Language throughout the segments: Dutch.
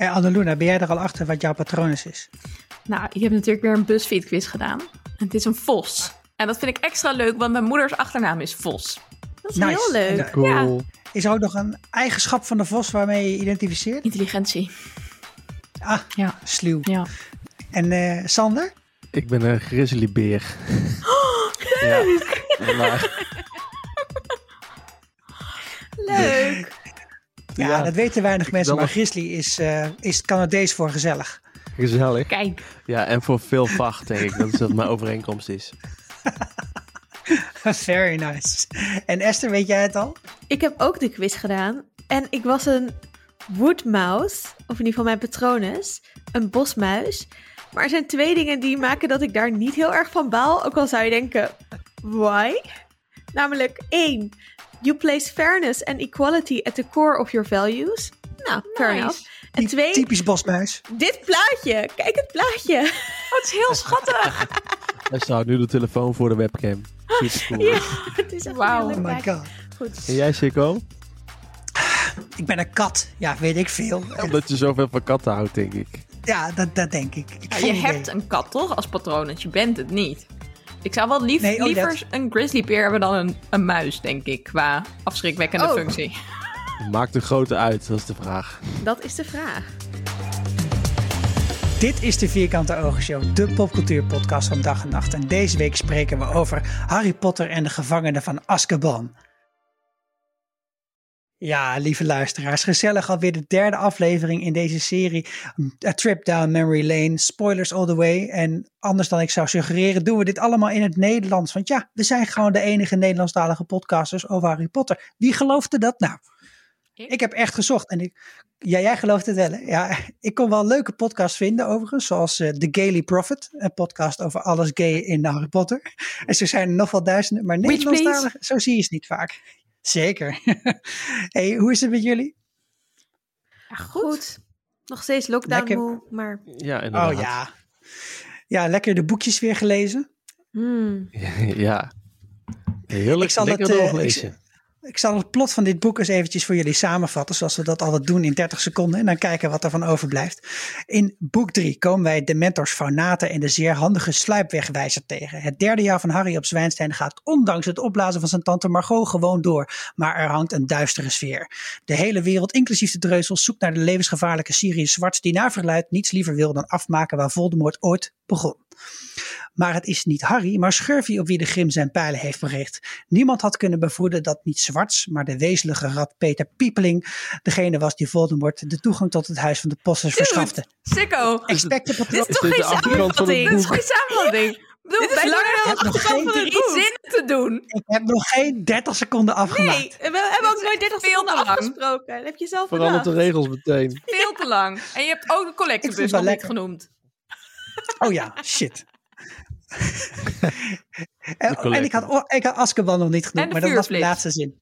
Hey Annaluna, ben jij er al achter wat jouw patronus is? Nou, ik heb natuurlijk weer een BuzzFeed quiz gedaan. En het is een vos. En dat vind ik extra leuk, want mijn moeders achternaam is Vos. Dat is Nice. heel leuk. Cool. Is er ook nog een eigenschap van de vos waarmee je identificeert? Intelligentie. Ah, Ja. sluw. Ja. En eh, Sander? Ik ben een grizzlybeer. Ja. Maar, Leuk. Ja, Ja, dat weten weinig mensen, maar grizzly is, eh is Canadees voor gezellig. gezellig. Kijk. Ja, en voor veel vacht denk ik. Dat is wat mijn overeenkomst is. Very nice. En Esther, weet jij het al? Ik heb ook de quiz gedaan. En ik was een woodmouse, of in ieder geval mijn patronus, een bosmuis. Maar er zijn twee dingen die maken dat ik daar niet heel erg van baal. Ook al zou je denken, why? Namelijk één, you place fairness and equality at the core of your values. Nou, fair Nice. enough. En twee, Typisch bosmuis. dit plaatje. Kijk het plaatje. Het is heel schattig. Hij staat nu de telefoon voor de webcam. Cool. Ja, het is echt Wauw. een Oh heel leuk my god. Goed. En jij, Sikko? Ik ben een kat. Ja, weet ik veel. Omdat je zoveel van katten houdt, denk ik. Ja, dat, dat denk ik. ik Ja, geen je idee. hebt een kat toch als patronus? Je bent het niet. Ik zou wel lief, Nee, oh, liever dat- een grizzlybeer hebben dan een, een muis, denk ik. Qua afschrikwekkende Oh. functie. Maakt de grote uit, dat is de vraag. Dat is de vraag. Dit is de Vierkante Ogenshow, de popcultuurpodcast van dag en nacht. En deze week spreken we over Harry Potter en de gevangenen van Azkaban. Ja, lieve luisteraars, gezellig alweer de derde aflevering in deze serie. A Trip Down Memory Lane, spoilers all the way. En anders dan ik zou suggereren, doen we dit allemaal in het Nederlands. Want ja, we zijn gewoon de enige Nederlandstalige podcasters over Harry Potter. Wie geloofde dat nou? Ik? Ik heb echt gezocht en ik, ja, jij gelooft het wel. Hè? Ja, ik kon wel leuke podcasts vinden overigens, zoals eh, The Gayly Prophet, een podcast over alles gay in Harry Potter. En zo zijn er nog wel duizenden, maar Nederlandstalig, zo zie je ze niet vaak. Zeker. hey, hoe is het met jullie? Ja, Goed. Nog steeds lockdown Lekker. moe, maar... Ja, inderdaad. Oh ja. Ja, lekker de boekjes weer gelezen. Hmm. ja. Heerlijk, Ik zal lekker het, eh, doorgelezen. Ik zal het plot van dit boek eens eventjes voor jullie samenvatten, zoals we dat altijd doen in 30 seconden. En dan kijken wat er van overblijft. In boek 3 komen wij de mentors Faunate en de zeer handige sluipwegwijzer tegen. Het derde jaar van Harry op Zwijnstein gaat ondanks het opblazen van zijn tante Margot gewoon door. Maar er hangt een duistere sfeer. De hele wereld, inclusief de dreuzels, zoekt naar de levensgevaarlijke Sirius Zwarts, die naar verluidt niets liever wil dan afmaken waar Voldemort ooit begon. Maar het is niet Harry, maar Schurfy op wie de Grim zijn pijlen heeft gericht. Niemand had kunnen bevroeden dat niet Zwarts, maar de wezenlijke rat Peter Piepeling degene was die Voldemort de toegang tot het huis van de posters verschafte. Sikko, Expected dit is toch dit geen samenvatting? Dit is geen samenvatting. Ik bedoel, Dit is wij langer dan het boek. van drie boek. zinnen te doen. Ik heb nog geen 30 seconden afgemaakt. Nee, we hebben ook nooit 30 veel seconden lang. afgesproken. Dat heb je zelf Verandert de regels meteen. Veel te lang. En je hebt ook de collectebus nog niet genoemd. Oh ja, shit. en, ik had, ik had Azkaban nog niet En genoemd, maar dat was mijn laatste zin.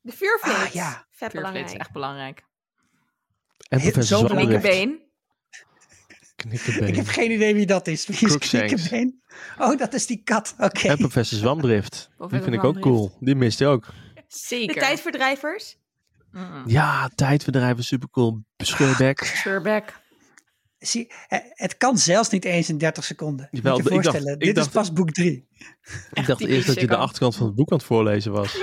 De vuurflits. Ah, ja. Vet Vuurflits, belangrijk. echt belangrijk. En zo. Knikkenbeen. Knikkenbeen. Ik heb geen idee wie dat is. Wie is. Knikkenbeen? Oh, dat is die kat. Oké. En professor Zwamdrift. Die vind ik ook cool. Die mist je ook. Zeker. De tijdverdrijvers. Mm. Ja, tijdverdrijven, super cool. Scheurbeck. Sherback. Zie, het kan zelfs niet eens in 30 seconden. Moet Jawel, je ik dacht- voorstellen. ik Dit dacht- is pas boek 3. Ik dacht eerst dat je de achterkant van het boek aan het voorlezen was.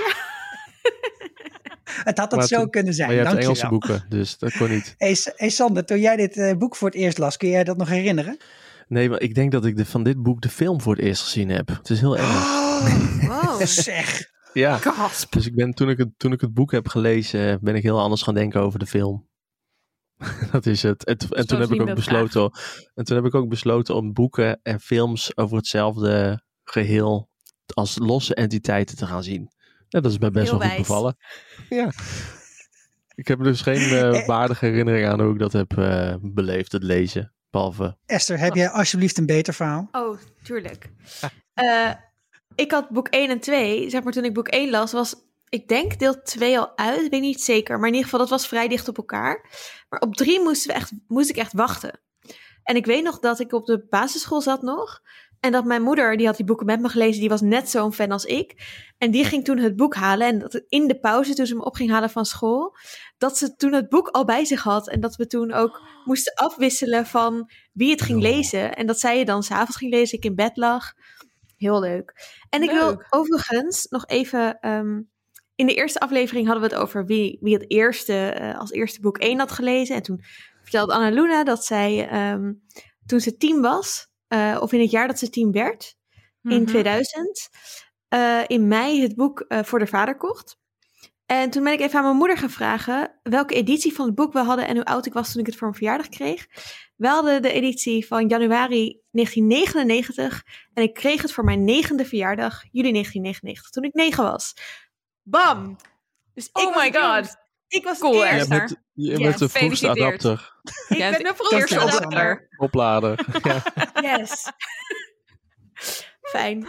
Het had dat Maar zo toen- kunnen zijn. Maar je hebt Dank Engelse je boeken, dus dat kon niet. Hey, Sander, toen jij dit eh, boek voor het eerst las, kun jij dat nog herinneren? Nee, maar ik denk dat ik de, van dit boek de film voor het eerst gezien heb. Het is heel erg. Oh, Wow. zeg. Ja. Gasp. Dus ik ben, toen, ik het, toen ik het boek heb gelezen, ben ik heel anders gaan denken over de film. dat is het. En, en toen heb ik ook besloten. En toen heb ik ook besloten om boeken en films over hetzelfde geheel als losse entiteiten te gaan zien. Ja, dat is mij best Heel wel goed wijs. bevallen. Ja. Ik heb dus geen eh, Eh. waardige herinnering aan hoe ik dat heb eh, beleefd, het lezen. Behalve, Esther, heb jij alsjeblieft een beter verhaal? Oh, tuurlijk. Eh, ik had boek 1 en 2. Zeg maar toen ik boek 1 las, was ik denk deel 2 al uit. Ik weet niet zeker. Maar in ieder geval, dat was vrij dicht op elkaar. Maar op 3 moesten we echt, moest ik echt wachten. En ik weet nog dat ik op de basisschool zat nog. En dat mijn moeder, die had die boeken met me gelezen, die was net zo'n fan als ik. En die ging toen het boek halen. En dat in de pauze, toen ze me op ging halen van school, dat ze toen het boek al bij zich had. En dat we toen ook moesten afwisselen van wie het ging Oh. lezen. En dat zij je dan s'avonds ging lezen, ik in bed lag. Heel leuk. En ik wil overigens nog even. ehm, in de eerste aflevering hadden we het over wie, wie het eerste, eh, als eerste boek 1 had gelezen. En toen vertelde Anna Luna dat zij ehm, toen ze tien was, eh, of in het jaar dat ze tien werd, in Mhm. 2000, eh, in mei het boek voor de vader kocht. En toen ben ik even aan mijn moeder gaan vragen welke editie van het boek we hadden en hoe oud ik was toen ik het voor mijn verjaardag kreeg. We hadden de editie van januari 1999 en ik kreeg het voor mijn negende verjaardag, juli 1999, toen ik negen was. Bam! Dus ik Oh was my god. jongst. Ik was Cool, het Je eerst. Esther. bent, je Yes, bent de vroegste adapter, Ik Ja, ben de vroegste eerste adapter. oplader. ja. Yes. Fijn.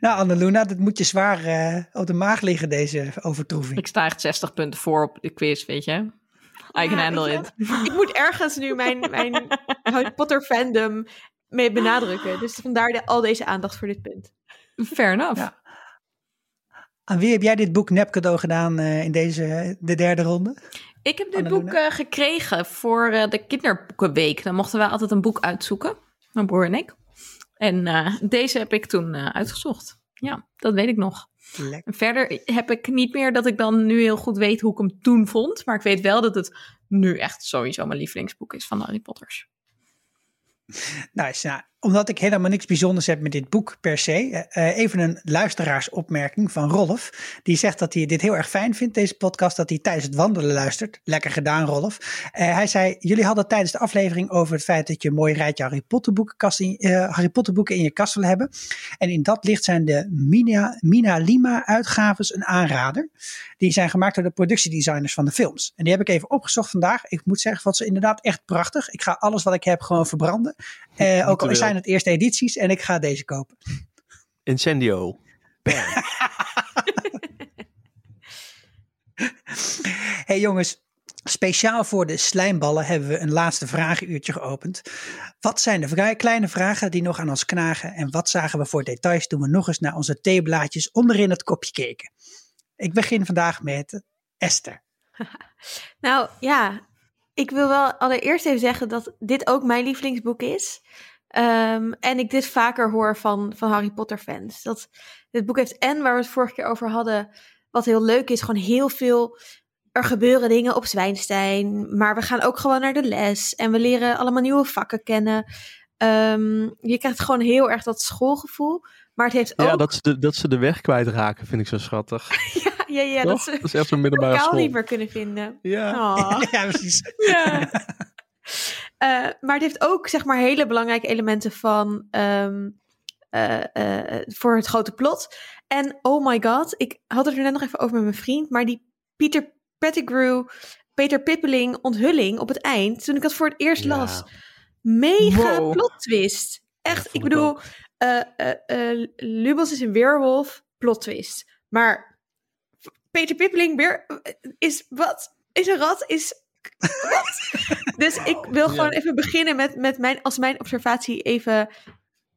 Nou, Annaluna, dat moet je zwaar eh, op de maag liggen, deze overtroeving. Ik sta echt 60 punten voor op de quiz, weet je. I can Ja, handle it. Ik moet ergens nu mijn, mijn Harry Potter fandom mee benadrukken. Dus vandaar de, al deze aandacht voor dit punt. Fair enough. Ja. Aan wie heb jij dit boek nep cadeau gedaan eh, in deze, de derde ronde? Ik heb dit Annalena? boek eh, gekregen voor eh, de kinderboekenweek. Dan mochten we altijd een boek uitzoeken, mijn broer en ik. En deze heb ik toen uitgezocht. Ja, dat weet ik nog. Lekker. Verder heb ik niet meer dat ik dan nu heel goed weet hoe ik hem toen vond. Maar ik weet wel dat het nu echt sowieso mijn lievelingsboek is van Harry Potters. Nice. Nou, omdat ik helemaal niks bijzonders heb met dit boek per se. eh, eh, even een luisteraarsopmerking van Rolf. Die zegt dat hij dit heel erg fijn vindt, deze podcast. Dat hij tijdens het wandelen luistert. Lekker gedaan, Rolf. Eh, hij zei, jullie hadden tijdens de aflevering over het feit dat je mooi rijtje Harry Potter boeken, in, Harry Potter boeken in je kast wil hebben. En in dat licht zijn de Mina, Lima uitgaves een aanrader. Die zijn gemaakt door de productiedesigners van de films. En die heb ik even opgezocht vandaag. Ik moet zeggen, wat ze inderdaad echt prachtig. Ik ga alles wat ik heb gewoon verbranden. Ook al wel. Zijn het eerste edities en ik ga deze kopen. Incendio. Hey jongens, speciaal voor de slijmballen hebben we een laatste vragenuurtje geopend. Wat zijn de vrij kleine vragen die nog aan ons knagen? En wat zagen we voor details toen we nog eens naar onze theeblaadjes onderin het kopje keken? Ik begin vandaag met Esther. Nou ja, ik wil wel allereerst even zeggen dat dit ook mijn lievelingsboek is. Ehm, en ik dit vaker hoor van, van Harry Potter fans. Dat dit boek heeft en waar we het vorige keer over hadden, wat heel leuk is, gewoon heel veel. Er gebeuren dingen op Zwijnstein, maar we gaan ook gewoon naar de les en we leren allemaal nieuwe vakken kennen. Ehm, je krijgt gewoon heel erg dat schoolgevoel, maar het heeft ook. Ja, dat ze, de, dat ze de weg kwijtraken vind ik zo schattig. ja, ja, ja, dat ze dat is echt een middelbare school. niet meer kunnen vinden. Ja. Oh. ja, precies. Ja. Eh, maar het heeft ook, zeg maar, hele belangrijke elementen van ehm, eh, eh, voor het grote plot. En oh my god, ik had het er net nog even over met mijn vriend, maar die Peter Pettigrew, Peter Pippeling onthulling op het eind, toen ik dat voor het eerst Ja. las, mega Wow. plot twist. Echt, ik bedoel, eh, Lubos is een weerwolf, plot twist. Maar Peter Pippeling weer is wat? Is een rat? Is? Dus ik wil gewoon even beginnen met, met mijn, als mijn observatie even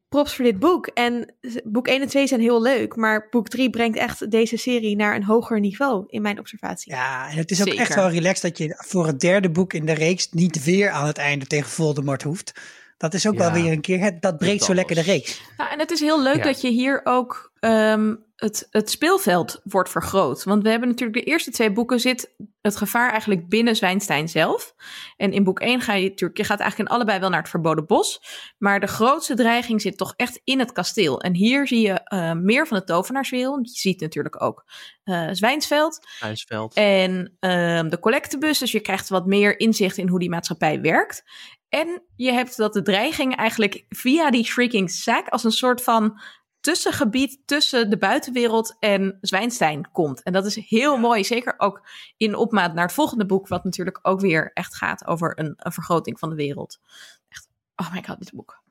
props voor dit boek. En boek 1 en 2 zijn heel leuk, maar boek 3 brengt echt deze serie naar een hoger niveau in mijn observatie. Ja, en het is ook Zeker. echt wel relaxed dat je voor het derde boek in de reeks niet weer aan het einde tegen Voldemort hoeft. Dat is ook wel weer een keer, het- dat breekt zo lekker de reeks. Ja, en het is heel leuk Ja. dat je hier ook ehm, het, het speelveld wordt vergroot. Want we hebben natuurlijk de eerste twee boeken zit het gevaar eigenlijk binnen Zwijnstein zelf. En in boek 1 ga je natuurlijk, je gaat eigenlijk in allebei wel naar het verboden bos. Maar de grootste dreiging zit toch echt in het kasteel. En hier zie je eh, meer van de tovenaarswereld. Je ziet natuurlijk ook eh Zwijnsveld. IJsveld. En ehm, de collectebus, dus je krijgt wat meer inzicht in hoe die maatschappij werkt. En je hebt dat de dreiging eigenlijk via die Shrieking Sack als een soort van tussengebied tussen de buitenwereld en Zwijnstein komt. En dat is heel mooi, zeker ook in opmaat naar het volgende boek, wat natuurlijk ook weer echt gaat over een, een vergroting van de wereld. Echt, oh my god, dit boek.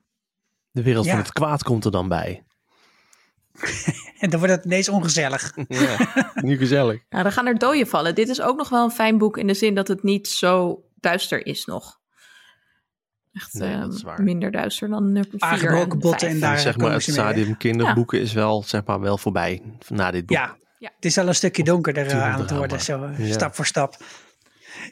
De wereld Ja. van het kwaad komt er dan bij. En dan wordt het ineens ongezellig. Ja, nu gezellig. Nou, dan gaan er doden vallen. Dit is ook nog wel een fijn boek in de zin dat het niet zo duister is nog. Echt Nee, waar. minder duister dan uh, 4 Aangebroken botten en daar zeg maar, het mee stadium kinderboeken is wel, zeg maar, wel voorbij na dit boek. Ja, Ja. het is al een stukje donkerder eh, aan het worden, zo eh, Ja. stap voor stap.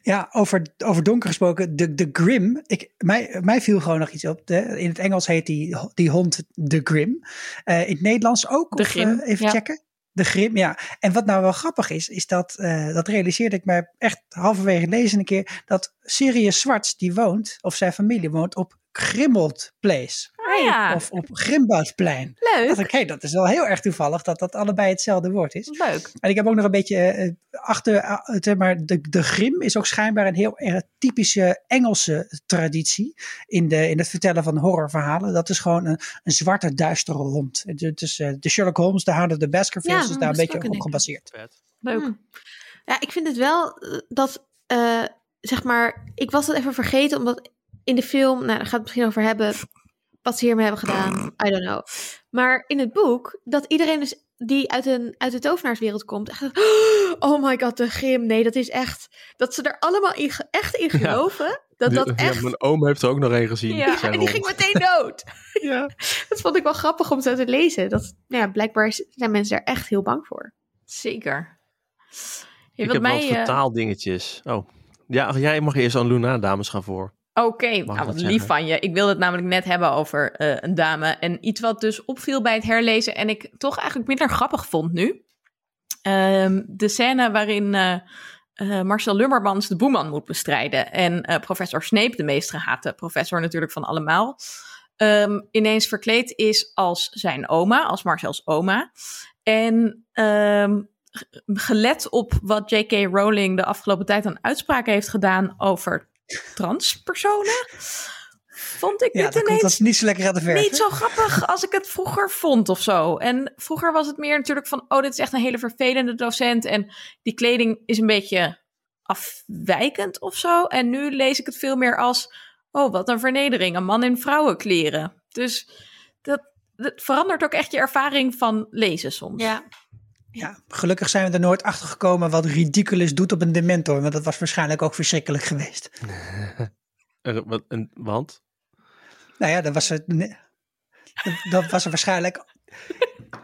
Ja, over, over donker gesproken, de, de Grim. Ik, mij, mij viel gewoon nog iets op. De, in het Engels heet die, die hond de Grim. Eh, in het Nederlands ook? De of, Grim, eh, even ja. checken. De Grim, ja. En wat nou wel grappig is, is dat, eh, dat realiseerde ik me echt halverwege lezen een keer, dat Sirius Zwarts, die woont, of zijn familie woont op Grimmeld Place. Ah, ja, Of op Grimboudsplein. Leuk. dacht ik, hé, dat is wel heel erg toevallig dat dat allebei hetzelfde woord is. leuk. En ik heb ook nog een beetje eh, achter, eh, zeg maar, de, de grim is ook schijnbaar een heel erg typische Engelse traditie in, de, in het vertellen van horrorverhalen. Dat is gewoon een, een zwarte, duistere hond. Is eh, de Sherlock Holmes, de Hound of the Baskervilles, Ja, is daar een beetje op gebaseerd. Leuk. Hm. Ja, ik vind het wel eh, dat, eh, zeg maar, ik was het even vergeten, omdat in de film, nou, daar gaat het misschien over hebben, wat ze hiermee hebben gedaan, I don't know. Maar in het boek, dat iedereen dus die uit, een, uit de tovenaarswereld komt, echt, oh my god, de grim, nee, dat is echt, dat ze er allemaal in, echt in Ja. geloven, dat dat Ja, echt... mijn oom heeft er ook nog één gezien. Ja, zijn en die ging meteen dood. Ja. Dat vond ik wel grappig om zo te lezen. Dat, nou ja, blijkbaar zijn mensen daar echt heel bang voor. Zeker. Ja, Ik heb mij, wat eh, vertaaldingetjes. Oh. Ja, jij mag eerst aan Luna, dames gaan voor. Oké, nou, dat wat lief van je. Ik wilde het namelijk net hebben over eh, een dame. En iets wat dus opviel bij het herlezen en ik toch eigenlijk minder grappig vond nu. Ehm, de scène waarin eh, eh, Marcel Lummermans de boeman moet bestrijden. En professor Snape, de meest gehate professor natuurlijk van allemaal, ehm, ineens verkleed is als zijn oma, als Marcel's oma. En ehm, gelet op wat J.K. Rowling de afgelopen tijd aan uitspraken heeft gedaan over transpersonen, vond ik Ja, dit ineens dat niet zo lekker aan de verf. niet zo grappig als ik het vroeger vond of zo. En vroeger was het meer natuurlijk van, oh, dit is echt een hele vervelende docent en die kleding is een beetje afwijkend of zo. En nu lees ik het veel meer als, oh, wat een vernedering, een man in vrouwenkleren. Dus dat, dat verandert ook echt je ervaring van lezen soms. Ja. Ja, gelukkig zijn we er nooit achter gekomen wat Ridiculous doet op een dementor. Want dat was waarschijnlijk ook verschrikkelijk geweest. Er- wat- en- want? Nou ja, dan was er, nee, dan was er waarschijnlijk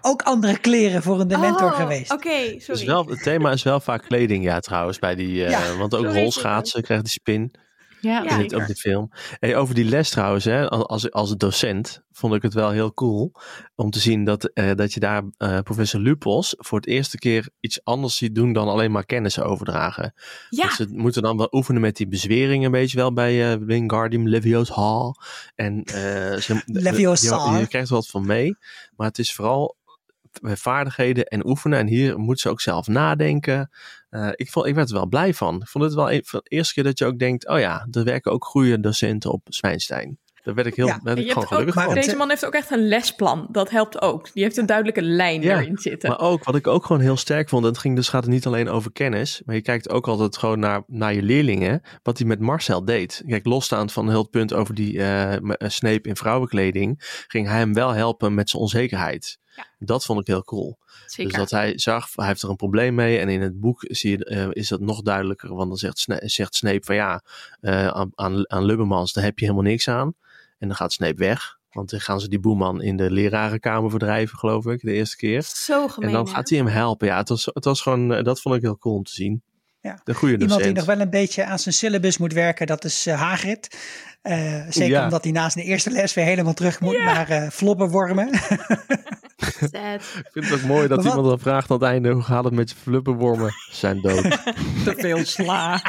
ook andere kleren voor een dementor Oh, geweest. Oké, sorry. Dus wel, het thema is wel vaak kleding, ja, trouwens. Bij die, eh, Ja, want ook sorry, rolschaatsen krijgt die spin. Ja, Ja. in het, op de film. Hey, over die les trouwens, hè, als, als docent vond ik het wel heel cool om te zien dat, eh, dat je daar eh, professor Lupos voor het eerste keer iets anders ziet doen dan alleen maar kennis overdragen. Ja, Dus ze moeten dan wel oefenen met die bezweringen, weet je wel, bij eh Wingardium Leviosa. En eh, ze, Leviosa. Je, je krijgt er wat van mee, maar het is vooral vaardigheden en oefenen. En hier moet ze ook zelf nadenken. Eh, ik, vond, ik werd er wel blij van. Ik vond het wel een van de eerste keer dat je ook denkt: oh ja, er werken ook goede docenten op Zwijnstein. Daar werd ik heel Ja. werd ik gewoon ook, gelukkig van. deze man heeft ook echt een lesplan. Dat helpt ook. Die heeft een duidelijke lijn Ja, erin zitten. Maar ook, wat ik ook gewoon heel sterk vond, en het ging dus gaat het niet alleen over kennis, maar je kijkt ook altijd gewoon naar, naar je leerlingen, wat hij met Marcel deed. Kijk, losstaand van heel het punt over die eh eh, Snape in vrouwenkleding, ging hij hem wel helpen met zijn onzekerheid. Ja. Dat vond ik heel cool. Zeker. Dus dat hij zag, hij heeft er een probleem mee. En in het boek zie je, eh, is dat nog duidelijker. Want dan zegt, Sna- zegt Snape van ja, eh, aan, aan, Lubbermans, daar heb je helemaal niks aan. En dan gaat Snape weg. Want dan gaan ze die boeman in de lerarenkamer verdrijven, geloof ik, de eerste keer. Zo gemeen. En dan gaat hij hem helpen. Ja, het was, het was gewoon, eh, dat vond ik heel cool om te zien. Ja. De goede Iemand die nog wel een beetje aan zijn syllabus moet werken, dat is eh, Hagrid. Eh, zeker Ja. omdat hij naast de eerste les weer helemaal terug moet naar eh flobberwormen. Sad. Ik vind het ook mooi dat iemand dan vraagt aan het einde, hoe gaat het met je fluppenwormen? Zijn dood. te veel sla.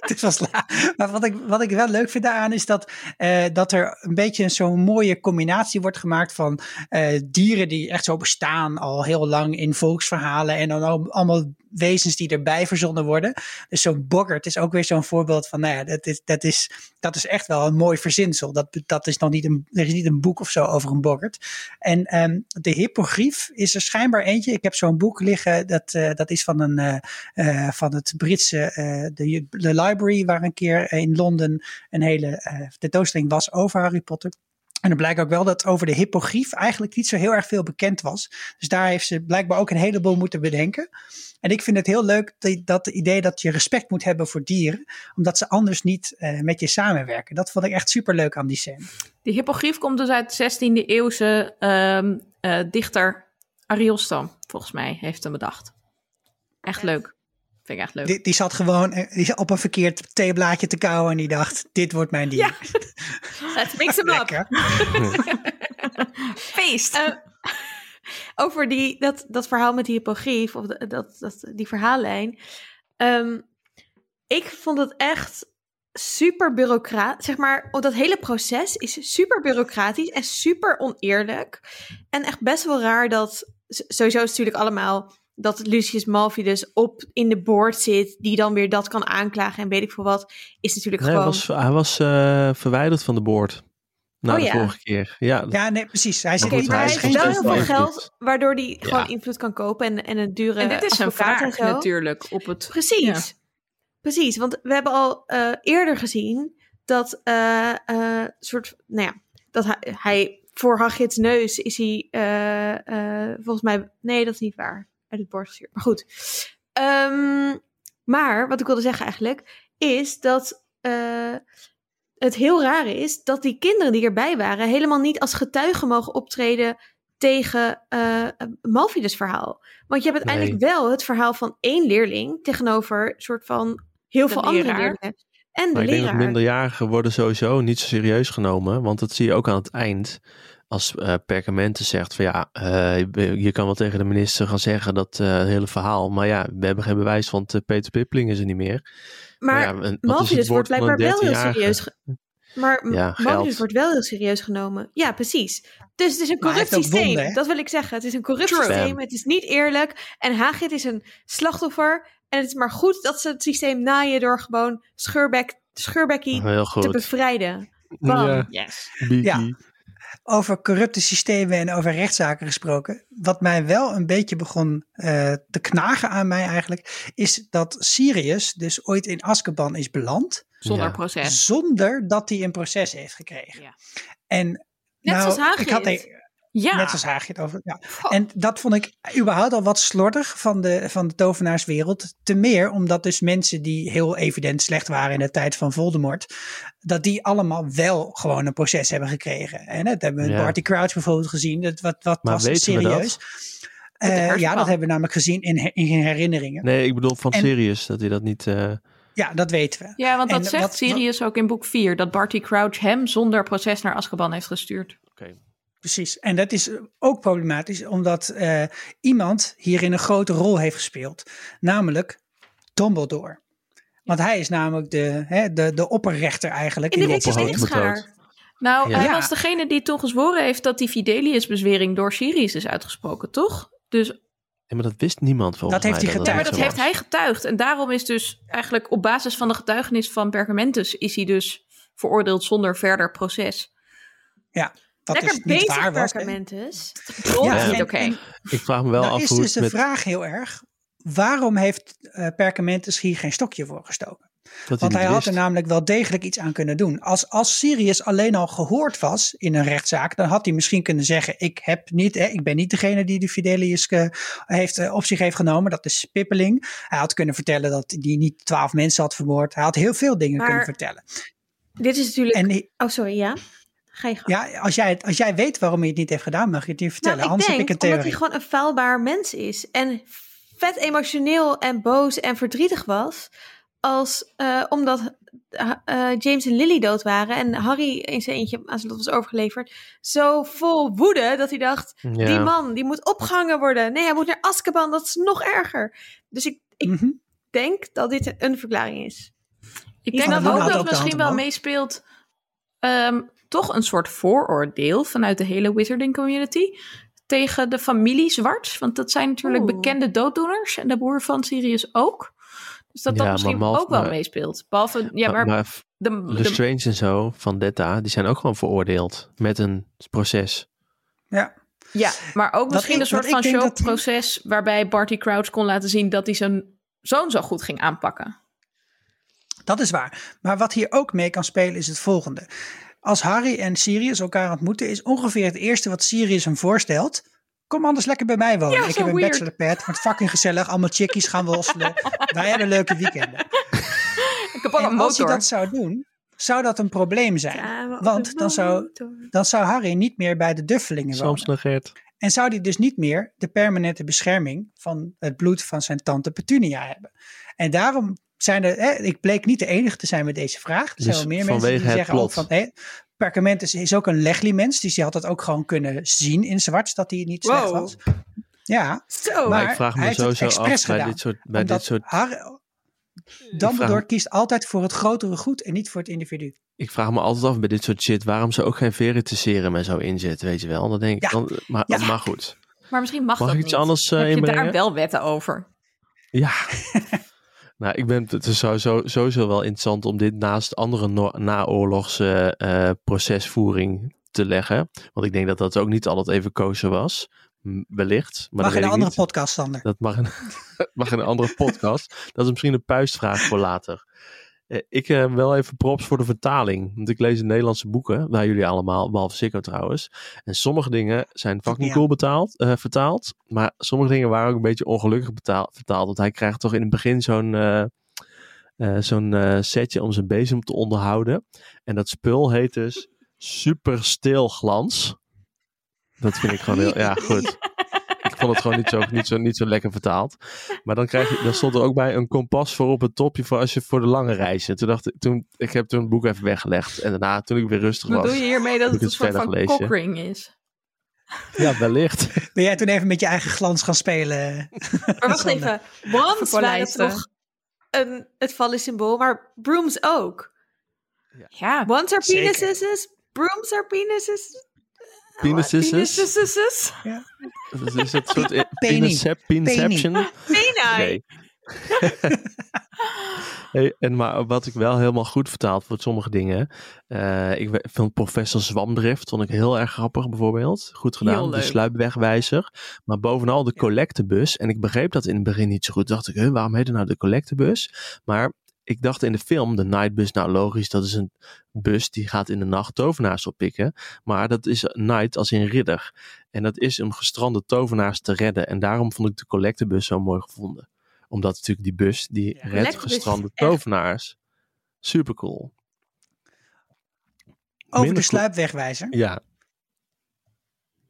het is wel sla. Maar wat ik, wat ik wel leuk vind daaraan is dat, eh, dat er een beetje zo'n mooie combinatie wordt gemaakt van eh, dieren die echt zo bestaan al heel lang in volksverhalen en dan al- allemaal wezens die erbij verzonnen worden. Dus zo'n boggart is ook weer zo'n voorbeeld van, nou ja, dat is, dat is, dat is echt wel een mooi verzinsel. Dat, dat is nog niet een, er is niet een boek of zo over een boggart. En ehm, de hippogrief is er schijnbaar eentje. Ik heb zo'n boek liggen, dat, eh, dat is van, een, eh, eh, van het Britse, de, de library, waar een keer in Londen een hele tentoonstelling was over Harry Potter. En dan blijkt ook wel dat over de hippogrief eigenlijk niet zo heel erg veel bekend was. Dus daar heeft ze blijkbaar ook een heleboel moeten bedenken. En ik vind het heel leuk dat, dat idee dat je respect moet hebben voor dieren, omdat ze anders niet uh, met je samenwerken. Dat vond ik echt super leuk aan die scène. Die hippogrief komt dus uit de 16e eeuwse um, uh, dichter Ariosto, volgens mij, heeft hem bedacht. Echt leuk. Vind ik echt leuk. Die, die zat gewoon eh, die zat op een verkeerd theeblaadje te kauwen en die dacht, dit wordt mijn dier. Ja. Let's mix hem up. Feest. Uh, over die, dat, dat verhaal met die hippogrief, of dat, dat, dat die verhaallijn. Um, ik vond het echt super bureaucratisch. Zeg maar, dat hele proces is super bureaucratisch en super oneerlijk. En echt best wel raar dat. Sowieso is het natuurlijk allemaal dat Lucius Malfi dus op in de board zit, die dan weer dat kan aanklagen en weet ik veel wat, is natuurlijk nee, gewoon... Hij was, hij was uh, verwijderd van de board. Na oh, de ja. vorige keer. Ja, ja nee, precies. Hij, zit hij heeft geen wel heel veel geld, waardoor hij Ja. gewoon invloed kan kopen en, en een dure En dit is een vraag zo. natuurlijk op het... Precies. Ja. Precies, want we hebben al eh, eerder gezien dat eh, eh, soort, nou ja, dat hij, hij voor Hagrid's neus is hij eh, eh, volgens mij, nee, dat is niet waar, uit het bord gestuurd. Maar goed. Ehm, maar wat ik wilde zeggen eigenlijk is dat eh, het heel raar is dat die kinderen die erbij waren helemaal niet als getuigen mogen optreden tegen uh, Malfides verhaal. Want je hebt uiteindelijk wel het verhaal van één leerling tegenover een soort van heel De veel andere leerlingen. En de Maar ik denk dat minderjarigen worden sowieso niet zo serieus genomen. Want dat zie je ook aan het eind. Als eh Perkamenten zegt van ja, eh, je- je kan wel tegen de minister gaan zeggen dat eh, hele verhaal. Maar ja, we hebben geen bewijs, want Peter Pippeling is er niet meer. Maar ja, is het Malfides wordt blijkbaar wel heel 13-jarige? serieus. Maar Ja, geld. wordt wel heel serieus genomen. Ja, precies. Dus het is een Maar corrupt systeem. wonden, dat wil ik zeggen. Het is een corrupt True. systeem. Het is niet eerlijk. En Hagrid is een slachtoffer. En het is maar goed dat ze het systeem naaien door gewoon scheurbek, scheurbekkie Heel te bevrijden. Bam. Ja, Yes. Biki. Ja. Over corrupte systemen en over rechtszaken gesproken. Wat mij wel een beetje begon eh, te knagen aan mij eigenlijk. Is dat Sirius dus ooit in Azkaban is beland. Zonder Ja. proces. Zonder dat hij een proces heeft gekregen. Ja. En Net nou, zoals Hagrid. Ik had Ja. Net als Hagrid over. Ja. En dat vond ik überhaupt al wat slordig van de, van de tovenaarswereld. Te meer omdat dus mensen die heel evident slecht waren in de tijd van Voldemort. Dat die allemaal wel gewoon een proces hebben gekregen. En dat hebben we Ja. Barty Crouch bijvoorbeeld gezien. Dat wat, wat Maar was weten we dat? serieus. Eh, ja, dat hebben we namelijk gezien in, in herinneringen. Nee, ik bedoel van En- Sirius, dat hij dat niet... eh, Ja, dat weten we. Ja, want dat En zegt wat- Sirius ook in boek 4. Dat Barty Crouch hem zonder proces naar Azkaban heeft gestuurd. Oké. Precies. En dat is ook problematisch, omdat eh, iemand hierin een grote rol heeft gespeeld. Namelijk Dumbledore. Want hij is namelijk de, hè, de, de opperrechter eigenlijk. In de opperhoofd Lichtschaar. betoogd. Nou, Ja. hij was degene die toen gezworen heeft dat die Fidelius-bezwering door Sirius is uitgesproken, toch? Dus, Ja, maar dat wist niemand volgens Dat heeft mij. hij maar getuigd, dat zo heeft was. hij getuigd. En daarom is dus eigenlijk op basis van de getuigenis van Pergamentus... is hij dus veroordeeld zonder verder proces. Ja, wat Lekker dus niet bezig, waar was. hè. Perkamentus. Ja, niet oké. Ik vraag me wel nou af is hoe dus het de met... vraag heel erg, waarom heeft eh Perkamentus hier geen stokje voor gestoken? dat Want hij had er namelijk wel degelijk iets aan kunnen doen. Als, als Sirius alleen al gehoord was in een rechtszaak, dan had hij misschien kunnen zeggen: Ik, heb niet, hè, ik ben niet degene die de Fidelius eh, heeft, eh, op zich heeft genomen. Dat is Pippeling. Hij had kunnen vertellen dat hij niet twaalf mensen had vermoord. Hij had heel veel dingen Maar- kunnen vertellen. Dit is natuurlijk... En Oh, sorry, ja? Ga je gang. ja, als jij, het- als jij weet waarom hij het niet heeft gedaan, mag je het hier vertellen. Nou, ik Anders denk heb ik een omdat hij gewoon een faalbaar mens is. En vet emotioneel en boos en verdrietig was. Als, eh, omdat eh, eh, James en Lily dood waren. En Harry in zijn eentje aan zijn lot was overgeleverd. Zo vol woede dat hij dacht... Ja. Die man, die moet opgehangen worden. Nee, hij moet naar Azkaban. Dat is nog erger. Dus ik, ik Mhm. denk dat dit een verklaring is. Ik denk dat ook dat misschien wel meespeelt... ehm, toch een soort vooroordeel vanuit de hele wizarding community... tegen de familie Zwart. Want dat zijn natuurlijk Oeh. bekende dooddoeners. En de broer van Sirius ook. Dus dat Ja, dat misschien Malf- ook wel maar- meespeelt. Behalve, ja, maar, maar de, de- Lestrange en zo van Detta, die zijn ook gewoon veroordeeld met een proces. Ja. ja, maar ook misschien ik- een soort van die- showproces... waarbij Barty Crouch kon laten zien dat hij zijn zoon zo goed ging aanpakken. Dat is waar. Maar wat hier ook mee kan spelen is het volgende. Als Harry en Sirius elkaar ontmoeten, is ongeveer het eerste wat Sirius hem voorstelt. Kom anders lekker bij mij wonen. Ja, ik heb een weird. bachelorpad, wordt fucking gezellig. Allemaal chickies gaan wosselen. Wij hebben leuke weekenden. Ik heb En een als hij motor. dat zou doen, zou dat een probleem zijn. Want dan zou- motor. Dan zou Harry niet meer bij de Duffelingen wonen. Soms negeert. En zou hij dus niet meer de permanente bescherming van het bloed van zijn tante Petunia hebben. En daarom zijn er, hè, ik bleek niet de enige te zijn met deze vraag. Er zijn Dus wel meer mensen die het zeggen ook van, hé, Perkamentus is ook een Legli-mens, dus die had het ook gewoon kunnen zien in zwart, dat hij niet slecht Wow. was. Ja. Maar Maar ik vraag hij me sowieso af expres bij gedaan, dit soort, bij dit soort Har- Dumbledore vraag me- kiest altijd voor het grotere goed en niet voor het individu. Ik vraag me altijd af bij dit soort shit waarom ze ook geen veritiseren en zo inzetten, weet je wel. Dan denk ik, Ja. dan, maar, Ja. maar goed. Maar misschien mag, Mag dat ik iets niet. anders, eh, Heb je inbrengen? daar wel wetten over? Ja. nou, ik ben het is sowieso, sowieso wel interessant om dit naast andere no- naoorlogse eh, procesvoering te leggen. Want ik denk dat dat ook niet altijd even kozen was. Wellicht. Maar Mag in een andere niet. podcast, Sander. Dat mag in, mag in een andere podcast. Dat is misschien een puistvraag voor later. Eh, ik heb wel even props voor de vertaling. Want ik lees Nederlandse boeken, waar jullie allemaal, behalve Sikko trouwens. En sommige dingen zijn fucking Ja. cool betaald, eh, vertaald. Maar sommige dingen waren ook een beetje ongelukkig betaal, vertaald. Want hij krijgt toch in het begin zo'n eh, eh, zo'n eh, setje om zijn bezem te onderhouden. En dat spul heet dus Super Stilglans. Dat vind ik gewoon heel... Ja, goed. Vond het gewoon niet zo, niet zo, niet zo lekker vertaald. Maar dan, krijg je, dan stond er ook bij een kompas voor op het topje voor als je voor de lange reizen. Toen dacht ik, toen, ik heb toen het boek even weggelegd. En daarna, toen ik weer rustig Bedoel was. je hiermee dat het een soort van verder gelezen? cockring is? Ja, wellicht. Ben jij toen even met je eigen glans gaan spelen? Maar wacht even. Wands waren toch een, het vallen symbool, maar brooms ook. Ja. Wands are Zeker. penises, brooms are penises. Penises. Penises. Dat is het soort penicep-. Penai. Nee. hey, en maar wat ik wel helemaal goed vertaald voor sommige dingen. eh, ik vond professor Zwamdrift vond ik heel erg grappig bijvoorbeeld. Goed gedaan. De sluipwegwijzer. Maar bovenal de collectebus. En ik begreep dat in het begin niet zo goed. Dacht ik, huh, waarom heet het nou de collectebus? Maar ik dacht in de film, de Nightbus, nou logisch, dat is een bus die gaat in de nacht tovenaars oppikken. Maar dat is Night als in ridder. En dat is om gestrande tovenaars te redden. En daarom vond ik de collectebus zo mooi gevonden. Omdat natuurlijk die bus, die redt collectebus is gestrande tovenaars. Super cool. Over Minder de sluipwegwijzer. Ja,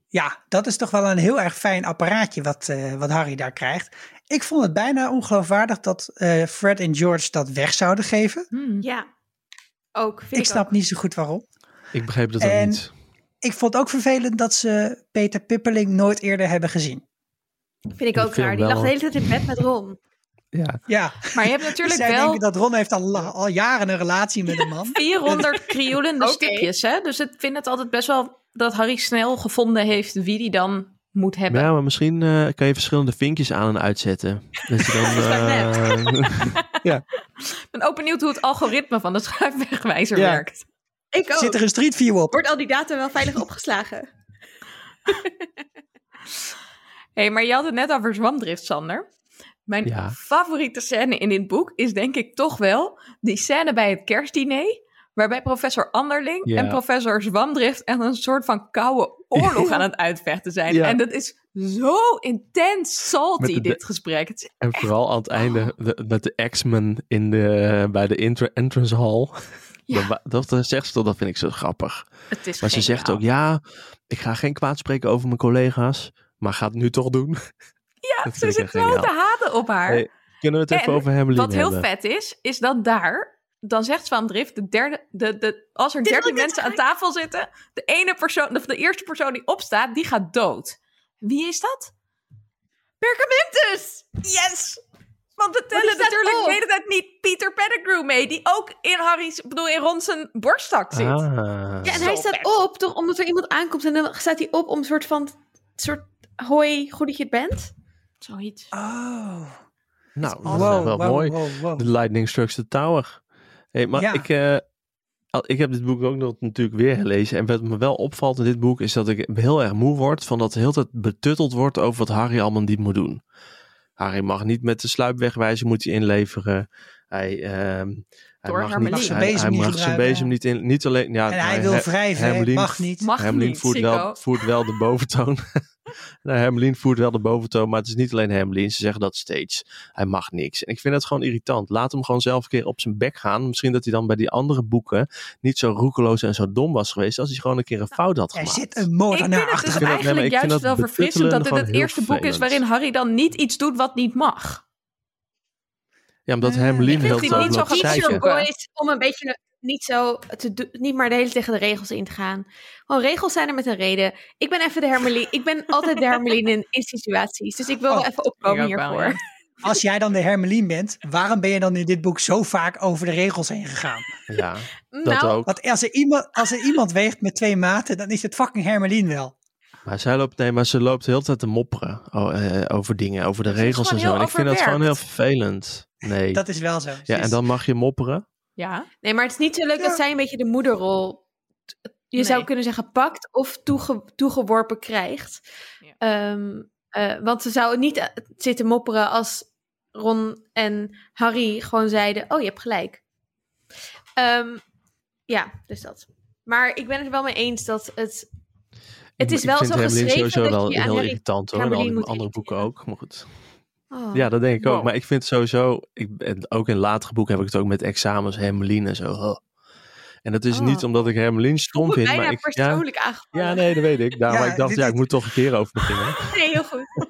Ja, dat is toch wel een heel erg fijn apparaatje wat, eh, wat Harry daar krijgt. Ik vond het bijna ongeloofwaardig dat eh, Fred en George dat weg zouden geven. Hmm. Ja, ook. Vind Ik ik, snap ook. niet zo goed waarom. ik begreep dat ook En- niet. Ik vond het ook vervelend dat ze Peter Pippeling nooit eerder hebben gezien. Vind ik ook raar. Die lag de hele tijd in bed met Ron. Ja. Ja, Maar je hebt natuurlijk zij wel denken dat Ron heeft al, al jaren een relatie met een man. 400 krioelende stipjes. Hè? Dus ik vind het altijd best wel dat Harry snel gevonden heeft wie die dan moet hebben. ja, maar misschien eh, kan je verschillende vinkjes aan en uitzetten. Dat je dan... eh, Ik ben ook benieuwd hoe het algoritme van de schuifwegwijzer Ja. werkt. Ik ook. Zit er een Street View op? Wordt al die data wel veilig opgeslagen? hey, maar je had het net over zwamdrift, Sander. Mijn Ja. favoriete scène in dit boek is denk ik toch wel die scène bij het kerstdiner. Waarbij professor Anderling Ja. en professor Zwamdrift echt een soort van koude oorlog aan het uitvechten zijn. Ja. En dat is zo intens salty, de- dit gesprek. Het is en vooral aan het einde de- met de X-Men in de, bij de entrance hall. Ja. Dat, dat, dat zegt ze, dat vind ik zo grappig. Het is Maar ze zegt ook, ja, ik ga geen kwaad spreken over mijn collega's. Maar ga het nu toch doen. Ja, ze zit zo te haten op haar. Hey, Kunnen we het even En over Hermeline Wat heel hebben? vet is, is dat daar, dan zegt Zwamdrift, de derde, de, de, als er dertien mensen aan tafel zitten, de ene persoon, of de eerste persoon die opstaat, die gaat dood. Wie is dat? Perkamentus! Yes! Want we tellen natuurlijk op. de hele tijd niet Peter Pettigrew mee, die ook in Harry's, ik bedoel in Ron zijn borstzak zit. Ah. Ja, en Zo hij staat vet. op, toch omdat er iemand aankomt en dan staat hij op om een soort van, soort, hoi, goed dat je het bent. Zoiets. Oh. Nou, dat is Wow, wel wow, mooi. wow, wow. The Lightning Strikes the Tower. Hey, maar Ja. ik, eh, ik heb dit boek ook nog natuurlijk weer gelezen. En wat me wel opvalt in dit boek is dat ik heel erg moe word van dat de hele tijd betutteld wordt over wat Harry allemaal niet moet doen. Harry mag niet met de sluipwegwijzer moet hij inleveren. Hij, ehm, Hij Door mag niet, Mag zijn hij, bezem hij niet mag zijn bezem niet in. Niet alleen. Ja, en hij wil wrijven, mag niet. Mag voert wel, voert wel de boventoon. nou, Hermelien voert wel de boventoon, maar het is niet alleen Hermelien. Ze zeggen dat steeds. Hij mag niks. En ik vind dat gewoon irritant. Laat hem gewoon zelf een keer op zijn bek gaan. Misschien dat hij dan bij die andere boeken niet zo roekeloos en zo dom was geweest als hij gewoon een keer een fout had Er gemaakt. zit een Ik moordenaar vind het achter. dus vind dat- nee, maar eigenlijk ik vind juist dat wel verfrissend dat dit het eerste heel boek is waarin Harry dan niet iets doet wat niet mag. Ja, omdat Eh, Hermelien Ik heel vind het niet zo boys om een beetje niet zo te niet maar de hele tegen de regels in te gaan. Gewoon regels zijn er met een reden. Ik ben even de Hermelien. Ik ben altijd de Hermelien in, in situaties. Dus ik wil wel Oh, even opkomen wel, hiervoor. Als jij dan de Hermelien bent, waarom ben je dan in dit boek zo vaak over de regels heen gegaan? Ja, dat nou, ook. Want als er iemand, als er iemand weegt met twee maten, dan is het fucking Hermelien wel. Maar zij loopt, nee, maar ze loopt de hele tijd te mopperen oh, eh, over dingen, over de regels en zo. heel En ik vind dat gewoon heel vervelend. Nee. Dat is wel zo. ja, en dan mag je mopperen. Ja. nee, maar het is niet zo leuk Ja. dat zij een beetje de moederrol, je Nee. zou kunnen zeggen, pakt of toege, toegeworpen krijgt. Ja. Ehm, eh, want ze zou niet eh, zitten mopperen als Ron en Harry gewoon zeiden: Oh, je hebt gelijk. Ehm, ja, dus dat. Maar ik ben het er wel mee eens dat het. Het Ik- is ik wel vind zo geschreven sowieso dat wel je aan heel Harry- irritant hoor. Moet andere boeken ook. Maar goed. Oh. Ja, dat denk ik ook. Maar ik vind sowieso, ik, en ook in latere boeken heb ik het ook met examens, Hermelien en zo. huh. En dat is Oh. niet omdat ik Hermelien stom vind, bijna maar ik, ja, persoonlijk aangevallen. ja, nee, dat weet ik. Daarom Ja, ik dacht, dit ja, ik moet toch een keer over beginnen. Nee, heel goed.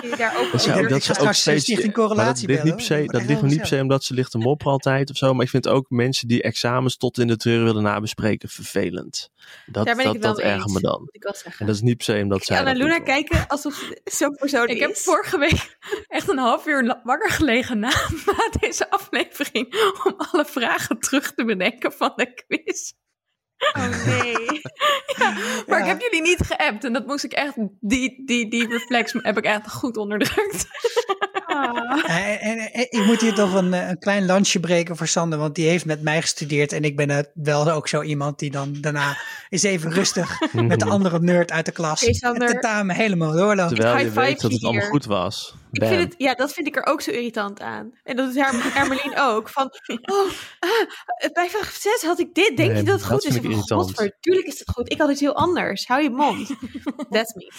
Daar ook Dat, Ik ook, dat dat ik ze ook straks steeds, maar Correlatie dat ligt niet per se, dat Dat ligt niet per se omdat ze ligt te mopperen altijd of zo. Maar ik vind ook mensen die examens tot in de treuren willen nabespreken vervelend. Dat, Daar ben ik dat, dat erger eens. me dan. Ik. En dat is niet per se omdat zij Anna dat Luna kijken alsof ze zo persoonlijk Ik heb vorige week echt een half uur wakker gelegen na, na deze aflevering om alle vragen terug te bedenken van de quiz. Oh nee. Maar Ja. ik heb jullie niet geappt en dat moest ik echt, die, die, die reflex heb ik echt goed onderdrukt. Ah. En, en- en- ik moet hier toch een, eh, een klein lansje breken voor Sander, want die heeft met mij gestudeerd. En ik ben het wel ook zo iemand die dan daarna eens even rustig met de andere nerd uit de klas Oké, Sander. het tentamen helemaal doorloopt. Terwijl je weet dat het je allemaal hier. goed was. Ik vind het, ja, dat vind ik er ook zo irritant aan. En dat is Her Hermelien ook. Van, oh, ah, bij vraag 6 had ik dit. Denk Nee, je dat het dat goed is? godver, tuurlijk is het goed. Ik had iets heel anders. Hou je mond. That's me.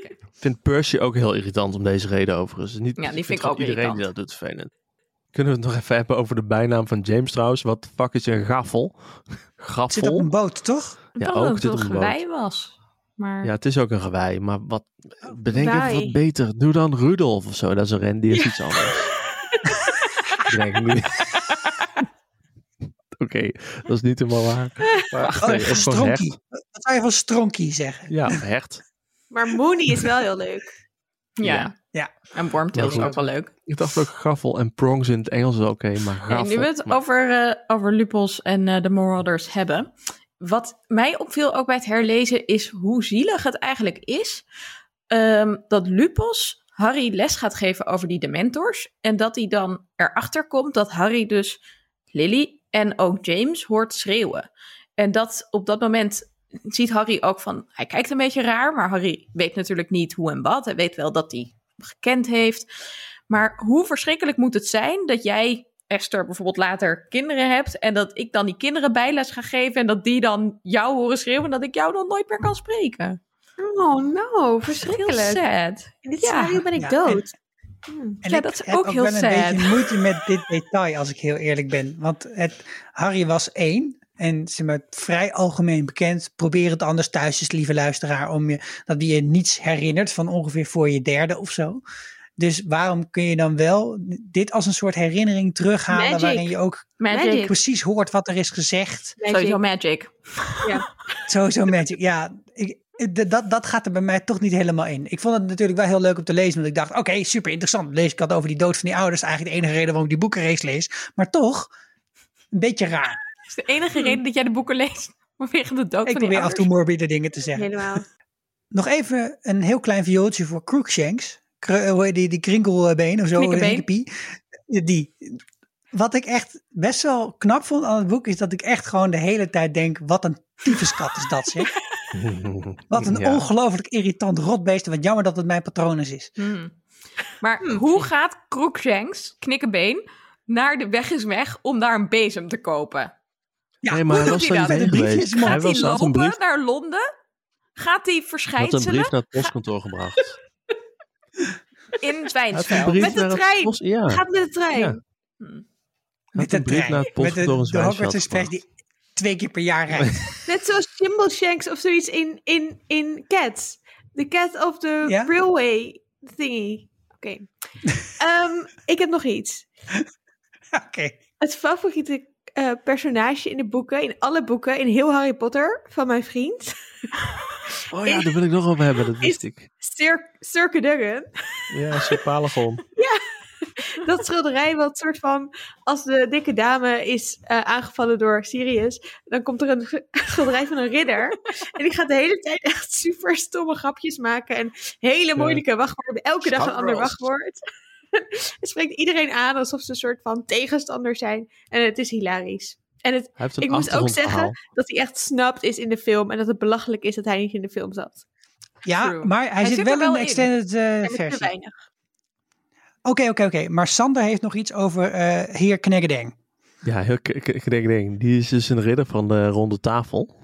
Ik vind Percy ook heel irritant om deze reden overigens. Niet, Ja, die vind ik gewoon ook Iedereen die irritant. dat doet vervelend. Kunnen we het nog even hebben over de bijnaam van James trouwens? Wat de fuck is een gaffel? Het zit op Gaffel? een boot, toch? Ja, dat ook het dit een op een boot. gewei was. Maar Ja, het is ook een gewei. Maar wat, bedenk even Wij. wat beter. Doe dan Rudolf of zo. Dat is een rendier is iets anders. Denk ik niet. Oké, dat is niet helemaal waar. Maar, Oh, nee, stronkie. Wat zou je van stronkie zeggen? Ja, hecht. Maar Mooney is wel heel leuk. ja. Ja. Ja. En Wormtail is ook wel leuk. Ik dacht ook gaffel en prongs in het Engels is oké, maar gaffel. nu we het maar- over, eh, over Lupos en eh, de Marauders hebben. Wat mij opviel ook bij het herlezen is hoe zielig het eigenlijk is ehm, dat Lupos Harry les gaat geven over die dementors. En dat hij dan erachter komt dat Harry dus Lily en ook James hoort schreeuwen. En dat op dat moment ziet Harry ook van, hij kijkt een beetje raar, maar Harry weet natuurlijk niet hoe en wat. Hij weet wel dat hij hem gekend heeft. Maar hoe verschrikkelijk moet het zijn dat jij, Esther, bijvoorbeeld later kinderen hebt en dat ik dan die kinderen bijles ga geven en dat die dan jou horen schreeuwen en dat ik jou dan nooit meer kan spreken? Oh no, Heel verschrikkelijk. sad. In dit Ja. scenario ben ik Ja, dood. Hmm. En Ja, ik dat is heb ook heel wel sad. een beetje moeite met dit detail, als ik heel eerlijk ben. Want het, Harry was één. En ze maar, vrij algemeen bekend. Probeer het anders thuis eens, lieve luisteraar. Om je, dat je niets herinnert van ongeveer voor je derde of zo. Dus waarom kun je dan wel dit als een soort herinnering terughalen. Magic. Waarin je ook Magic. Magic. precies hoort wat er is gezegd. Sowieso magic. Sowieso magic. Ja, ik, dat, dat gaat er bij mij toch niet helemaal in. Ik vond het natuurlijk wel heel leuk om te lezen. Want ik dacht, oké, super interessant. Lees ik had over die dood van die ouders. Eigenlijk de enige reden waarom ik die boekenrace lees. Maar toch, een beetje raar. Is de enige reden dat jij de boeken leest vanwege de dood Ik van probeer af en toe morbide dingen te zeggen. Helemaal. Nog even een heel klein viooltje voor Crookshanks. Kru- eh, die, die krinkelbeen of zo. Knikkebeen. Die. Wat ik echt best wel knap vond aan het boek... is dat ik echt gewoon de hele tijd denk... wat een tyfuskat is dat zeg. Wat een Ja. ongelooflijk irritant rotbeest. Wat jammer dat het mijn patronus is. Hmm. Maar Hmm. hoe gaat Crookshanks, knikkenbeen, naar de weg is weg om daar een bezem te kopen. Ja, nee, maar hij hoe was doet hij niet geweest. Hij hij lopen brief, naar Londen? Gaat hij had een verschijnselen brief naar het postkantoor gebracht. in Hij Zwijnsveld? brief Met de naar het trein. post- Ja, Gaat met de trein. Ja. Hm. met de een brief trein. naar het met postkantoor in de, de Hogwarts Zwijnsveld Express die twee keer per jaar rijdt. Net zoals Shanks of zoiets in, in, in Cats. The Cat of the Ja? Railway thingy. Oké. Ehm, ik heb nog iets. Oké. Het favoriete eh, personage in de boeken, in alle boeken, in heel Harry Potter, van mijn vriend. Oh ja, daar wil ik nog over hebben, dat wist ik. Sir, Sir Cadogan. Ja, Sir Palagon. Dat schilderij wat soort van, als de dikke dame is eh, aangevallen door Sirius, dan komt er een schilderij van een ridder. En die gaat de hele tijd echt super stomme grapjes maken en hele moeilijke wachtwoorden. Elke dag een ander wachtwoord. Het spreekt iedereen aan alsof ze een soort van tegenstander zijn. En het is hilarisch. En het, Hij heeft een ik moest ook zeggen dat hij echt snapt is in de film en dat het belachelijk is dat hij niet in de film zat. Ja, True. maar hij, Hij zit zit wel in de extended eh, te versie. weinig. Oké, oké, oké. Maar Sander heeft nog iets over eh heer Kneggedeng. Ja, heel k- k- k- denk, denk. Die is dus een ridder van de ronde tafel.